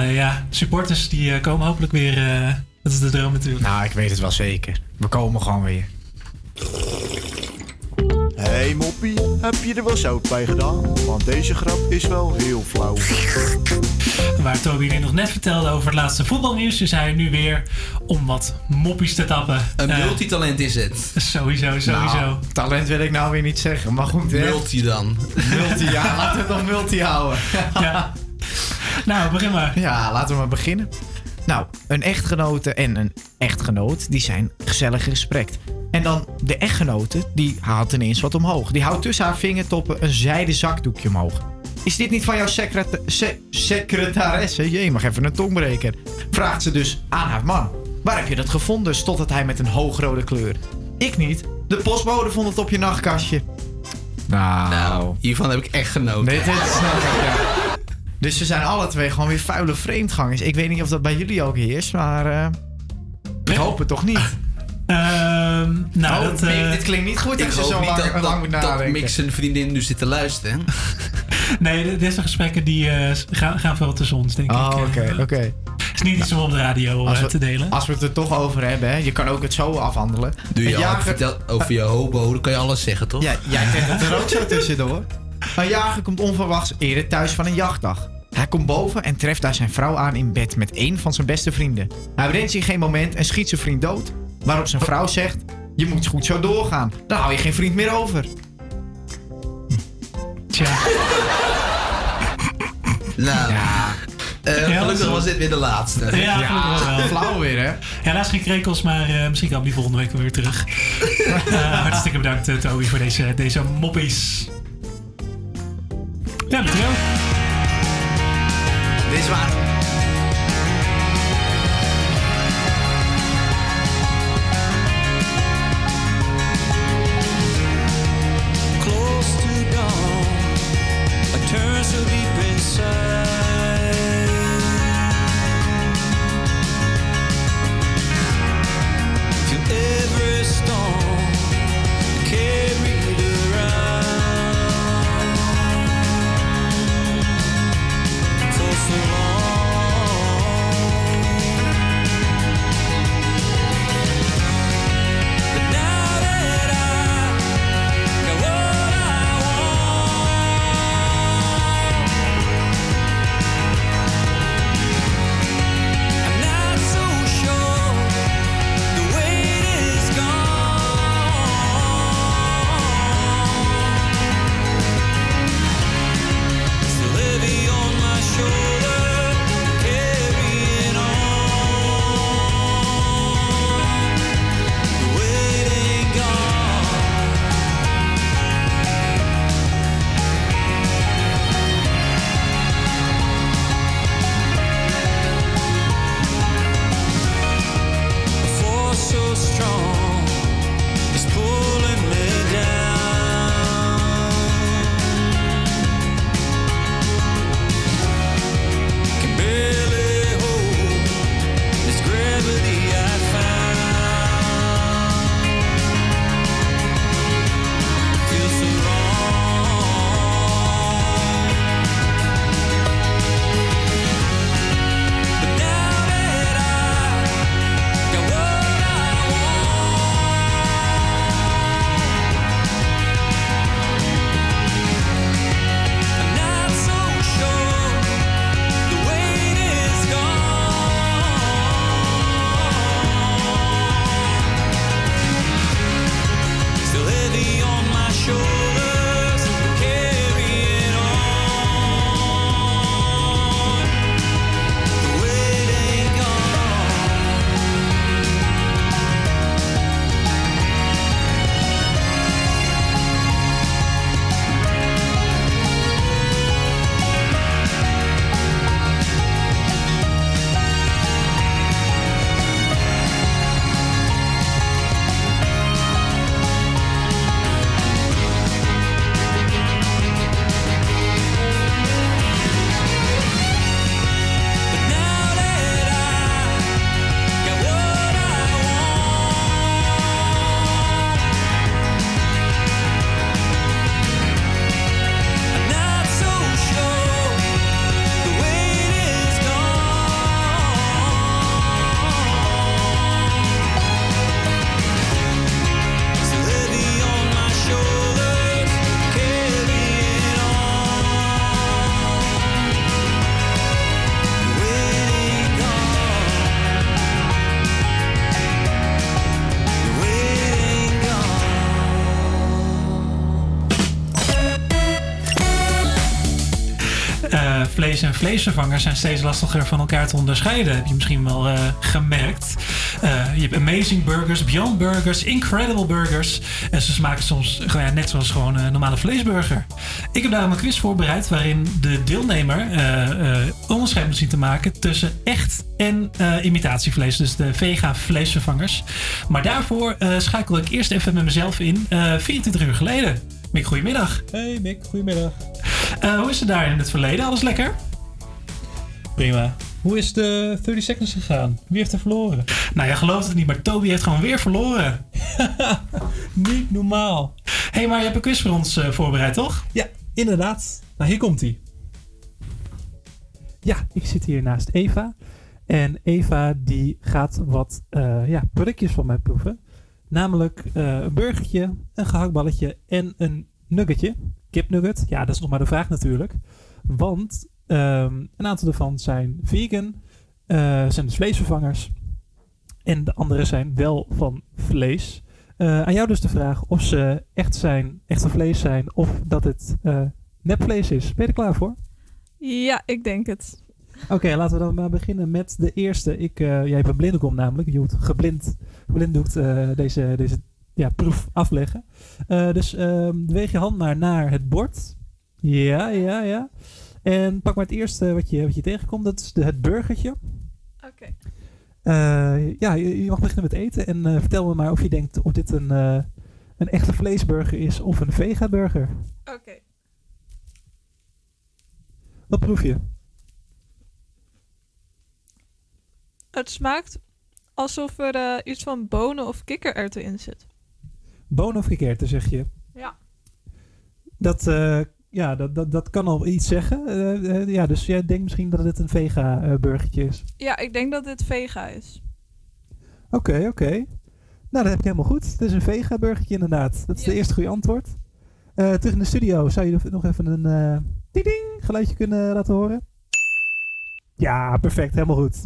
tranen. Ja, supporters die eh, komen hopelijk weer. eh, dat is de droom natuurlijk. Nou, ik weet het wel zeker. We komen gewoon weer. Hey moppie, heb je er wel zout bij gedaan? Want deze grap is wel heel flauw. Waar Toby dit nog net vertelde over het laatste voetbalnieuws, is hij nu weer om wat moppies te tappen. Een Eh, multitalent is het. Sowieso, sowieso. Nou, talent wil ik nou weer niet zeggen, maar goed. hè. Multi dan. Multi, ja, laten we het dan multi houden. Ja. *laughs* Nou, begin maar. Ja, laten we maar beginnen. Nou, een echtgenote en een echtgenoot, die zijn gezellig gesprekt. En dan de echtgenote, die haalt ineens wat omhoog. Die houdt tussen haar vingertoppen een zijden zakdoekje omhoog. Is dit niet van jouw secreta- se- secretaresse? Jee, mag even een tong breken. Vraagt ze dus aan haar man. Waar heb je dat gevonden? stottert hij met een hoogrode kleur. Ik niet. De postbode vond het op je nachtkastje. Nou, hiervan heb ik echt genoten. Nee, dit snap ik, ja. Dus ze zijn alle twee gewoon weer vuile vreemdgangers. Ik weet niet of dat bij jullie ook heerst, maar eh, ik hoop het toch niet. *laughs* Ehm, nou, Oh, dat, Mick, eh, dit klinkt niet goed Ik als je zo lang, dat, lang dat, moet dat nadenken. Mick zijn vriendin nu zit te luisteren. *laughs* Nee, de- deze gesprekken die, eh, gaan, gaan veel tussen ons, denk Oh, ik. oké, oké. Het is niet iets om op de radio we, te delen. als we het er toch over hebben, hè, je kan ook het zo afhandelen. Doe je jager- vertel over je hobo, dan kan je alles zeggen, toch? Ja, jij kent het er ook zo *laughs* tussendoor. Een jager komt onverwachts eerder thuis van een jachtdag. Hij komt boven en treft daar zijn vrouw aan in bed met een van zijn beste vrienden. Hij bedenkt zich geen moment en schiet zijn vriend dood. Waarop zijn vrouw zegt: Je moet goed zo doorgaan, dan hou je geen vriend meer over. Tja. *laughs* Nou, eh, Ja, gelukkig zo. was dit weer de laatste. Ja, gelukkig wel. *laughs* Flauw weer, hè? Helaas geen krekels, maar eh, misschien kan die volgende week weer terug. *laughs* Eh, hartstikke bedankt, eh, Toby, voor deze, deze moppies. Ja, dankjewel. Dit is waar. Vleesvervangers zijn steeds lastiger van elkaar te onderscheiden. Heb je misschien wel eh, gemerkt. Eh, je hebt amazing burgers, beyond burgers, incredible burgers. En ze smaken soms gewoon, ja, net zoals gewoon een normale vleesburger. Ik heb daarom een quiz voorbereid waarin de deelnemer eh, onderscheid moet zien te maken tussen echt en imitatievlees. Dus de vega vleesvervangers. Maar daarvoor schakel ik eerst even met mezelf in. eh 24 uur geleden. Mick, goedemiddag. Hey Mick, goedemiddag. Hoe is het daar in het verleden? Alles lekker? Prima. Hoe is de 30 seconds gegaan? Wie heeft er verloren? Nou, je gelooft het niet, maar Toby heeft gewoon weer verloren. *laughs* niet normaal. hey, maar je hebt een quiz voor ons eh, voorbereid, toch? Ja, inderdaad. Nou, hier komt hij. Ja, ik zit hier naast Eva. En Eva die gaat wat eh, ja, productjes van mij proeven. Namelijk eh, een burgertje, een gehaktballetje en een nuggetje. Kipnugget. Ja, dat is nog maar de vraag natuurlijk. Want ehm, een aantal ervan zijn vegan. eh, zijn dus vleesvervangers. En de andere zijn wel van vlees. Eh, aan jou dus de vraag of ze echt zijn, echte vlees zijn of dat het eh nepvlees is. Ben je er klaar voor? Ja, ik denk het. Oké, laten we dan maar beginnen met de eerste. Ik, eh, jij hebt een blinddoek namelijk. Je moet geblind, geblinddoekt deze, deze ja, proef afleggen. Dus ehm, beweeg je hand maar naar het bord. Ja, ja, ja. En pak maar het eerste wat je, wat je tegenkomt. Dat is de, het burgertje. Oké. Eh, ja, je, je mag beginnen met eten. En eh, vertel me maar of je denkt of dit een, eh, een echte vleesburger is of een vega-burger. Oké. Wat proef je? Het smaakt alsof er iets van bonen of kikkererwten in zit. Bonen of kikkererwten, zeg je? Ja. Dat, ja, dat, dat, dat kan al iets zeggen. Eh, eh, ja, dus jij denkt misschien dat het een vega-burgertje is. Ja, ik denk dat dit vega is. Oké, oké. Nou, dat heb ik helemaal goed. Het is een vega-burgertje inderdaad. Dat is de eerste goede antwoord. Eh, terug in de studio. Zou je nog even een eh ding ding geluidje kunnen laten horen? Ja, perfect. Helemaal goed.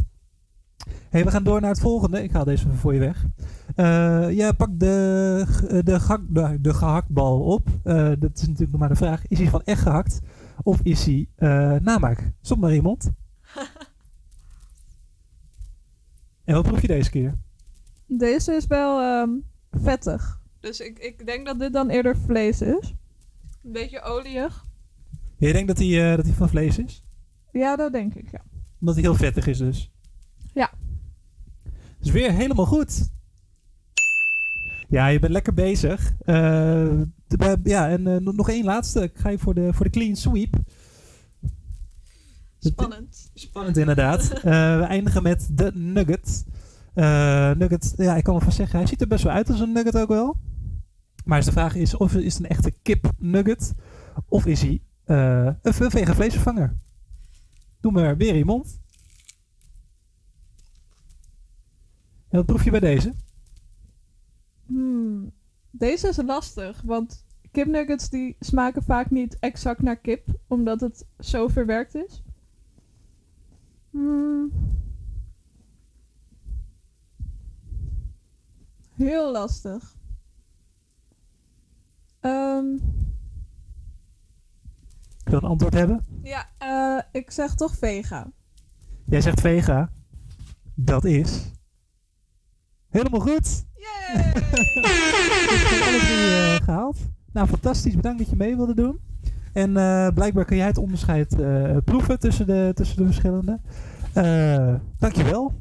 Hey, we gaan door naar het volgende. Ik haal deze even voor je weg. Eh ja, pak de, g- de, gehak- de, de gehaktbal op. Eh, dat is natuurlijk nog maar de vraag. Is hij van echt gehakt? Of is hij eh, namaak? Stop maar iemand. *laughs* en wat proef je deze keer? Deze is wel ehm, vettig. Dus ik, ik denk dat dit dan eerder vlees is. Een beetje olieig. Je denkt dat hij, eh, dat hij van vlees is? Ja, dat denk ik, ja. Omdat hij heel vettig is dus. Ja. Dus weer helemaal goed. Ja, je bent lekker bezig. Eh, de- ja, en eh, nog één laatste. Ik ga je voor de, voor de clean sweep. Spannend. Spannend inderdaad. *laughs* Eh, we eindigen met de nugget. Nugget, ja, ik kan wel van zeggen, hij ziet er best wel uit als een nugget ook wel. Maar is de vraag is, of is het een echte kip nugget? Of is hij een ve- vegan vleesvervanger? Doe maar weer in je mond. En wat proef je bij deze? Hmm, Deze is lastig, want kipnuggets die smaken vaak niet exact naar kip, omdat het zo verwerkt is. Hmm. Heel lastig. Ehm, Ik wil een antwoord hebben. ja, eh, ik zeg toch vega. Jij zegt vega. Dat is... Helemaal goed. Yay! alle drie eh, gehaald. Nou, fantastisch. Bedankt dat je mee wilde doen. En eh, blijkbaar kun jij het onderscheid eh, proeven tussen de, tussen de verschillende. Eh dankjewel.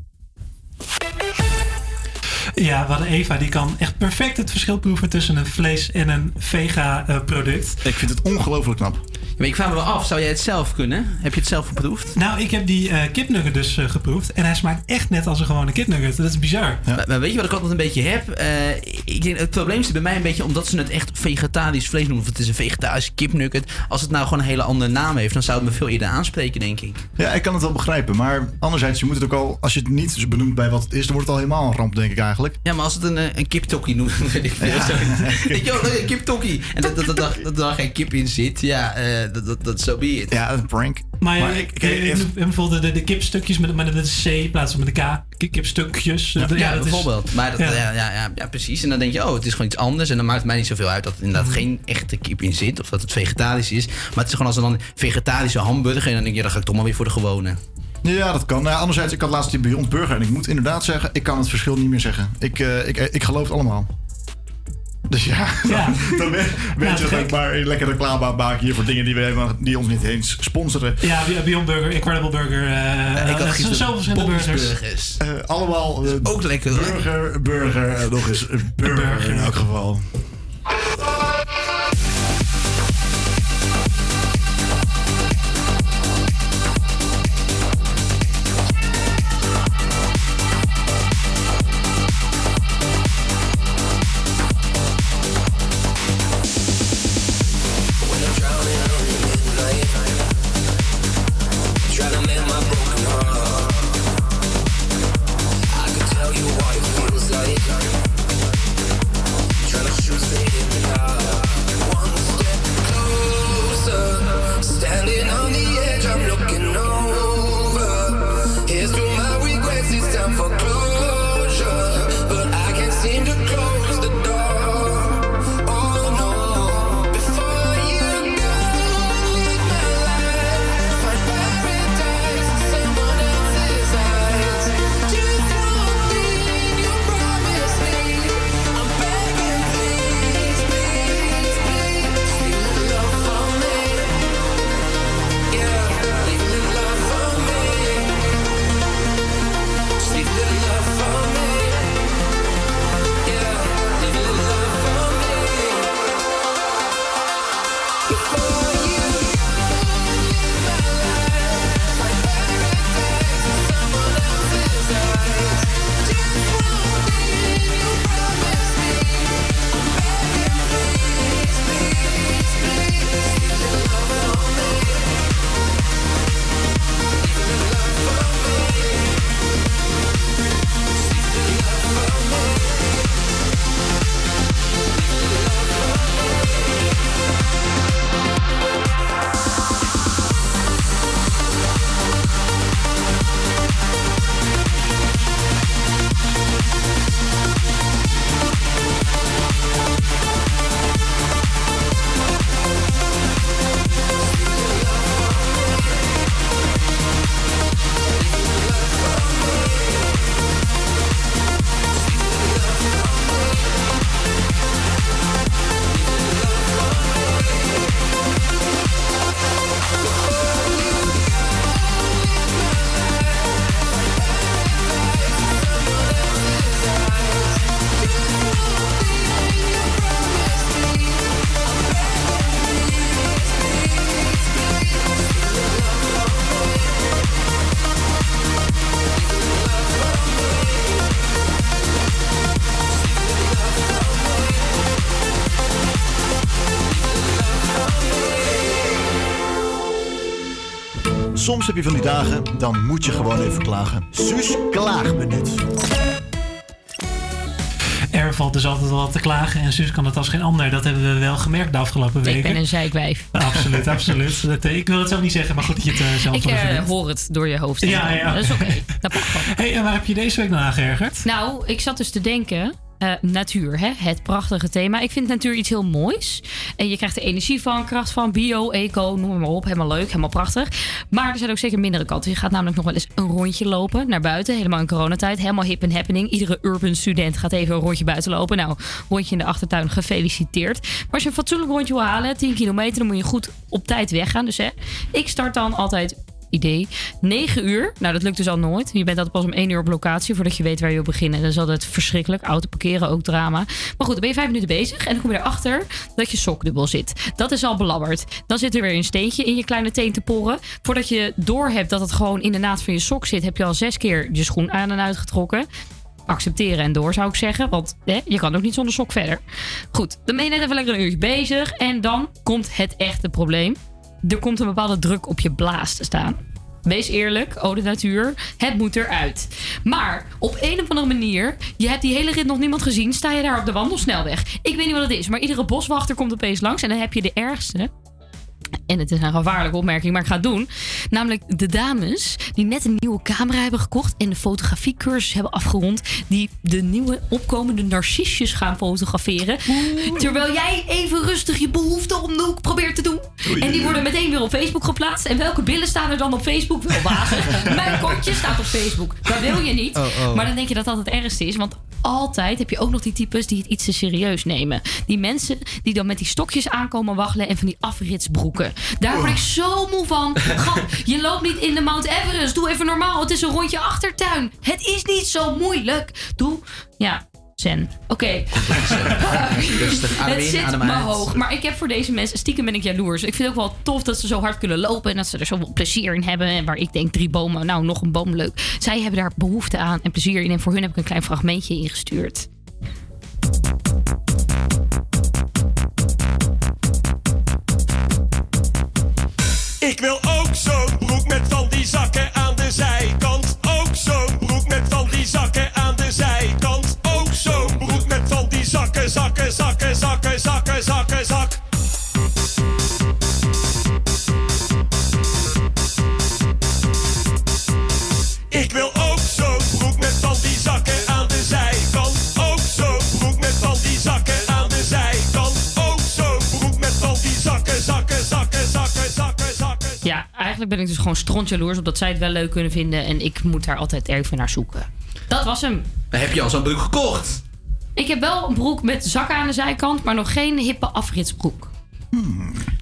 Ja, we hadden Eva, die kan echt perfect het verschil proeven tussen een vlees- en een vega-product. Ik vind het ongelooflijk knap. Maar ik vraag me wel af, zou jij het zelf kunnen? Heb je het zelf geproefd? Nou, ik heb die eh kipnugget dus eh, geproefd. En hij smaakt echt net als een gewone kipnugget. Dat is bizar. Maar, maar weet je wat ik altijd een beetje heb? Eh, ik denk, het probleem zit bij mij een beetje omdat ze het echt vegetarisch vlees noemen. Of het is een vegetarische kipnugget. Als het nou gewoon een hele andere naam heeft, dan zou het me veel eerder aanspreken, denk ik. Ja, ik kan het wel begrijpen. Maar anderzijds, je moet het ook al... Als je het niet benoemt bij wat het is, dan wordt het al helemaal een ramp, denk ik eigenlijk. Ja, maar als het een, een kiptokkie noemt, dan *laughs* weet ik veel. Ja. Zo. Weet je een kiptokkie. En dat, dat, dat, dat, dat er geen kip in zit, ja, eh, dat, dat, dat zo be it. Ja, een prank. Maar, Maar ja, ik- ik, ik- ik- bijvoorbeeld de, de kipstukjes met, met een C in plaats van met een K. Ki- Kipstukjes. Ja, dat is- bijvoorbeeld. maar dat, ja. ja. Ja, ja, ja, precies. En dan denk je, oh, het is gewoon iets anders. En dan maakt het mij niet zoveel uit dat er inderdaad Mhm. geen echte kip in zit. Of dat het vegetarisch is. Maar het is gewoon als dan vegetarische hamburger. En dan denk je, dan ga ik toch maar weer voor de gewone. Ja, dat kan. Nou, anderzijds, ik had laatst die Beyond Burger en ik moet inderdaad zeggen, ik kan het verschil niet meer zeggen. Ik, eh, ik, ik geloof het allemaal. Dus ja, *laughs* Ja. *laughs* dan weet, weet Ja, je dat maar een lekker reclame aan maken hier voor dingen die, we hebben, die ons niet eens sponsoren. Ja, Be- Beyond Burger, Incredible Burger. eh ik had eh, gisteren zo verschillende burgers. Eh, allemaal ook lekker. burger, burger, nog eens een burger, in elk geval. Soms heb je van die dagen, dan moet je gewoon even klagen. Suus klaagminuut. Er valt dus altijd wel wat te klagen en Suus kan het als geen ander. Dat hebben we wel gemerkt de afgelopen weken. Ik ben een zeikwijf. Absoluut, absoluut. *laughs* Dat, eh, ik wil het zelf niet zeggen, maar goed dat je het eh, zelf Ik eh, hoor het door je hoofd. Ja, ja. Dat is oké. Dat mag *laughs* wel. Hey, en waar heb je deze week nou aan geërgerd? Nou, ik zat dus te denken. Eh, natuur, hè? het prachtige thema. Ik vind natuur iets heel moois. En je krijgt er energie van, kracht van, bio, eco, noem maar op. Helemaal leuk, helemaal prachtig. Maar er zijn ook zeker mindere kanten. Je gaat namelijk nog wel eens een rondje lopen naar buiten. Helemaal in coronatijd. Helemaal hip en happening. Iedere urban student gaat even een rondje buiten lopen. Nou, rondje in de achtertuin, gefeliciteerd. Maar als je een fatsoenlijk rondje wil halen, 10 kilometer, dan moet je goed op tijd weggaan. Dus hè, ik start dan altijd idee. 9 uur. Nou, dat lukt dus al nooit. Je bent altijd pas om 1 uur op locatie voordat je weet waar je wil beginnen. Dat is altijd verschrikkelijk. Auto parkeren, ook drama. Maar goed, dan ben je 5 minuten bezig en dan kom je erachter dat je sok dubbel zit. Dat is al belabberd. Dan zit er weer een steentje in je kleine teen te porren. Voordat je door hebt dat het gewoon in de naad van je sok zit, heb je al zes keer je schoen aan en uitgetrokken. Accepteren en door zou ik zeggen. Want hè, je kan ook niet zonder sok verder. Goed, dan ben je net even lekker een uurtje bezig. En dan komt het echte probleem er komt een bepaalde druk op je blaas te staan. Wees eerlijk, oh de natuur, het moet eruit. Maar op een of andere manier, je hebt die hele rit nog niemand gezien, sta je daar op de wandelsnelweg. Ik weet niet wat het is, maar iedere boswachter komt opeens langs en dan heb je de ergste. En het is een gevaarlijke opmerking, maar ik ga het doen. Namelijk de dames die net een nieuwe camera hebben gekocht... en de fotografiecursus hebben afgerond... die de nieuwe opkomende narcisjes gaan fotograferen. Terwijl jij even rustig je behoefte om de hoek probeert te doen. En die worden meteen weer op Facebook geplaatst. En welke billen staan er dan op Facebook? Wel wagen. *laughs* Mijn kontje staat op Facebook. Dat wil je niet. Oh, oh. Maar dan denk je dat dat het ergste is. Want altijd heb je ook nog die types die het iets te serieus nemen. Die mensen die dan met die stokjes aankomen waggelen en van die Daar word ik zo moe van. *laughs* Grap, je loopt niet in de Mount Everest. Doe even normaal. Het is een rondje achtertuin. Het is niet zo moeilijk. Doe, ja, zen. Oké. *laughs* Rustig, adem Het zit uit. hoog. Maar ik heb voor deze mensen, stiekem ben ik jaloers. Ik vind het ook wel tof dat ze zo hard kunnen lopen. En dat ze er zoveel plezier in hebben. En waar ik denk, drie bomen, nou nog een boom leuk. Zij hebben daar behoefte aan en plezier in. En voor hun heb ik een klein fragmentje ingestuurd. Ik wil gewoon strontjaloers. Omdat zij het wel leuk kunnen vinden. En ik moet daar altijd even naar zoeken. Dat was hem. Heb je al zo'n broek gekocht. Ik heb wel een broek met zakken aan de zijkant. Maar nog geen hippe afritsbroek.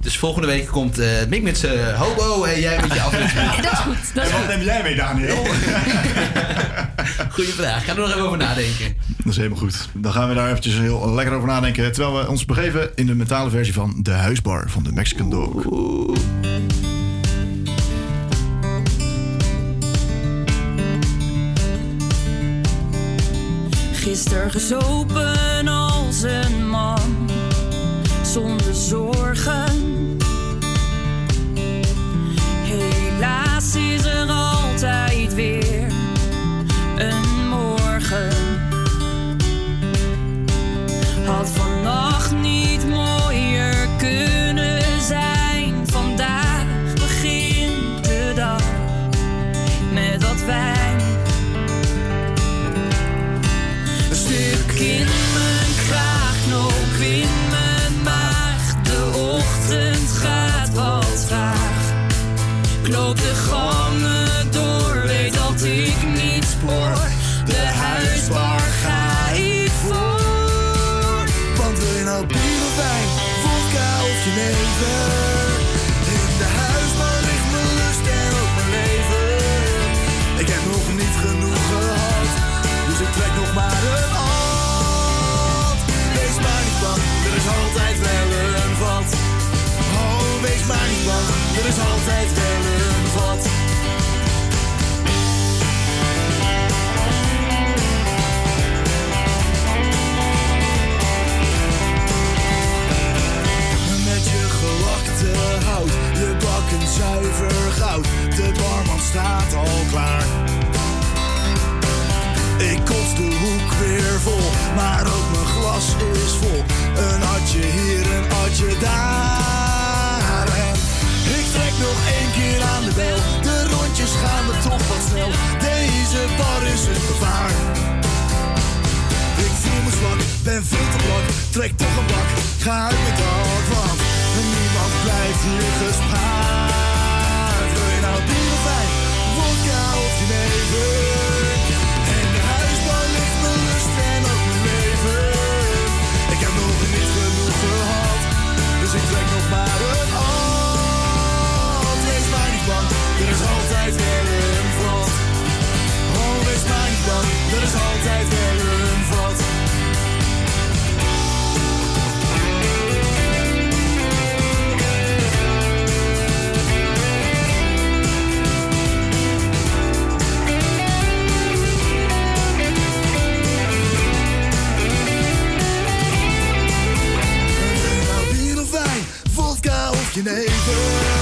Dus volgende week komt eh Mick met zijn hobo en jij met je *laughs* afritsbroek. dat is goed. Dat is en wat goed. neem jij mee, Daniel? *laughs* Goeie vraag. Ga er nog even over nadenken. Dat is helemaal goed. Dan gaan we daar eventjes heel lekker over nadenken. Terwijl we ons begeven in de mentale versie van de huisbar van de Mexican Dog. Gisteren gezopen als een man, zonder zorgen. Staat al klaar. Ik kots de hoek weer vol, maar ook mijn glas is vol. Een atje hier, een atje daar. Ik trek nog één keer aan de bel. De rondjes gaan me toch wat snel. Deze bar is een gevaar. Ik voel me zwak, ben veel te brak. Trek toch een bak, ga uit met dat want niemand blijft hier gespaard. Altijd wel een vat. Oh, wees maar niet er is altijd vodka of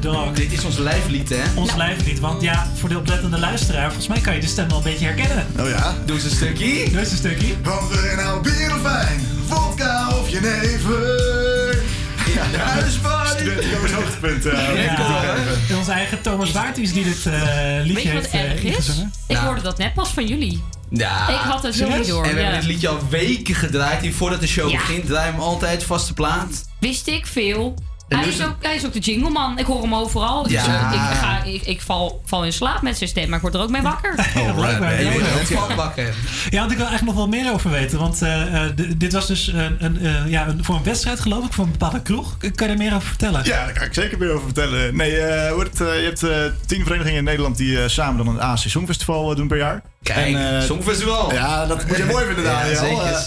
Dog. Dit is ons lijflied, hè? Ons lijflied. Want ja, voor de oplettende luisteraar, volgens mij kan je de stem wel een beetje herkennen. Oh ja? Doe eens een stukje. Doe eens een stukje. Want we nou bier of wijn, vodka of jenever. Ja, de huisparty. Studentikoos hoogtepunt. Ja, onze eigen Thomas Waerties die dit eh, liedje Weet je wat heeft eh, erg is? Ik hoorde dat net pas van jullie. Ja. Ik had het niet door, En we ja. hebben dit liedje al weken gedraaid. Hier voordat de show Ja. begint, draaien we hem altijd vaste plaat. Wist ik veel. En Hij is, ook, hij is ook de jingleman. Ik hoor hem overal. Dus Ja. ik, ga, ik, ik val, val in slaap met zijn stem, maar ik word er ook mee wakker. Je wordt Ja. ook van wakker. Ja, want ik wil eigenlijk nog wel meer over weten. Want eh, eh, dit was dus een, een, eh, ja, een, voor een wedstrijd, geloof ik, voor een bepaalde kroeg. Kan je er meer over vertellen? Ja, daar kan ik zeker meer over vertellen. Nee, eh, eh, je hebt tien verenigingen in Nederland die eh, samen dan een eh, doen per jaar. Kijk, Songfestival. Ja, dat moet je mooi vinden, *laughs* Ja, Daniel. zeker. Eh,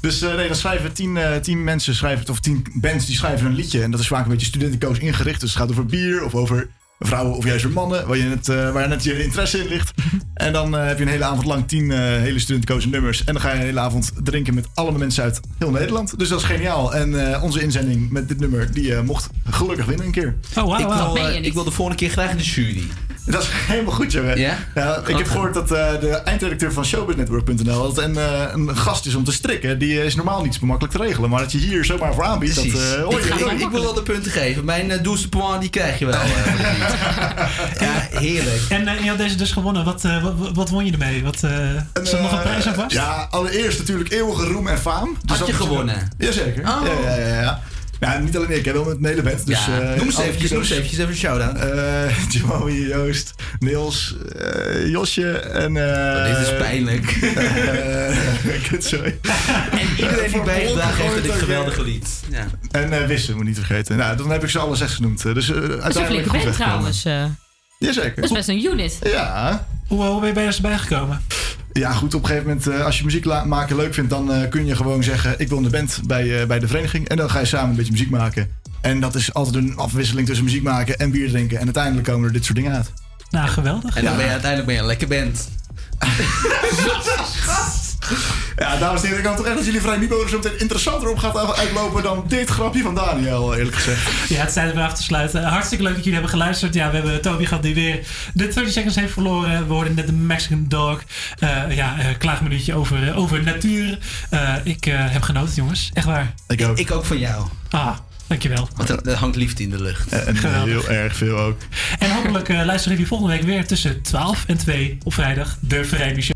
dus eh, nee, dan schrijven tien, eh, tien mensen, schrijven, of tien bands, die schrijven een liedje. En dat is vaak een beetje studenticoos ingericht. Dus het gaat over bier of over vrouwen of juist over mannen, waar, je net, eh, waar net je interesse in ligt. *laughs* En dan eh, heb je een hele avond lang tien eh, hele studenticoze nummers. En dan ga je een hele avond drinken met allemaal mensen uit heel Nederland. Dus dat is geniaal. En eh, onze inzending met dit nummer, die eh, mocht gelukkig winnen een keer. Oh, ik, wil, eh, ik wil de volgende keer graag in de jury. *laughs* Dat is helemaal goed, jongen. Ja? ik heb gehoord dat eh, de eindredacteur van showbiznetwork.nl dat een, eh, een gast is om te strikken. Die is normaal niet zo makkelijk te regelen. Maar dat je hier zomaar voor aanbiedt, dat... Precies. eh, ik, ga- ik wil wel de punten geven. Mijn uh, douze point, die krijg je wel. eh, *laughs* ja, heerlijk. En je had deze dus gewonnen. Wat, eh, wat, wat won je ermee? Wat, eh zat er nog een prijs aan vast? Ja, allereerst natuurlijk eeuwige roem en faam. Dus Had je gewonnen? Jazeker. Oh. Ja, ja, ja, ja. Ja, niet alleen ik, hè, wel met een hele band. Dus, Ja, eh, noem eens alle eventjes, noem eens kudos. eventjes even een shout-out. Eh, *laughs* Joey, Joost, Niels, eh, Josje en... eh, Oh, dit is pijnlijk. *laughs* eh, *laughs* Kutzooi. En iedereen die bijgedragen heeft aan dit geweldige lied. Ja. En eh Wisse, moet niet vergeten. Nou, dan heb ik ze alle zes genoemd. Eh, Dus uh, Dat is een uiteindelijk flinke band trouwens. Jazeker. Dat is best een unit. Ja. Hoe, hoe ben je bij ons bijgekomen? Ja, goed. Op een gegeven moment, eh, als je muziek maken leuk vindt, dan eh, kun je gewoon zeggen: Ik wil in de band bij, eh, bij de vereniging. En dan ga je samen een beetje muziek maken. En dat is altijd een afwisseling tussen muziek maken en bier drinken. En uiteindelijk komen er dit soort dingen uit. Nou, geweldig. En dan ben je uiteindelijk ben je een lekker band. *laughs* Ja, dames en heren, ik kan toch echt dat jullie vrij niet zo meteen interessanter op gaat uitlopen dan dit grapje van Daniel, eerlijk gezegd. Ja, het tijd om weer af te sluiten. Hartstikke leuk dat jullie hebben geluisterd. Ja, we hebben Toby gehad die weer de 30 seconds heeft verloren. We hoorden net de Mexican Dog. Eh ja, uh, klaagminuutje over, uh, over natuur. Uh, ik uh, heb genoten, jongens. Echt waar. Ik ook. Ik ook van jou. Ah, dankjewel. Want er, er hangt liefde in de lucht. En heel erg veel ook. En hopelijk uh, luisteren jullie volgende week weer tussen 12 en 2 op vrijdag. De Vrijdag Show.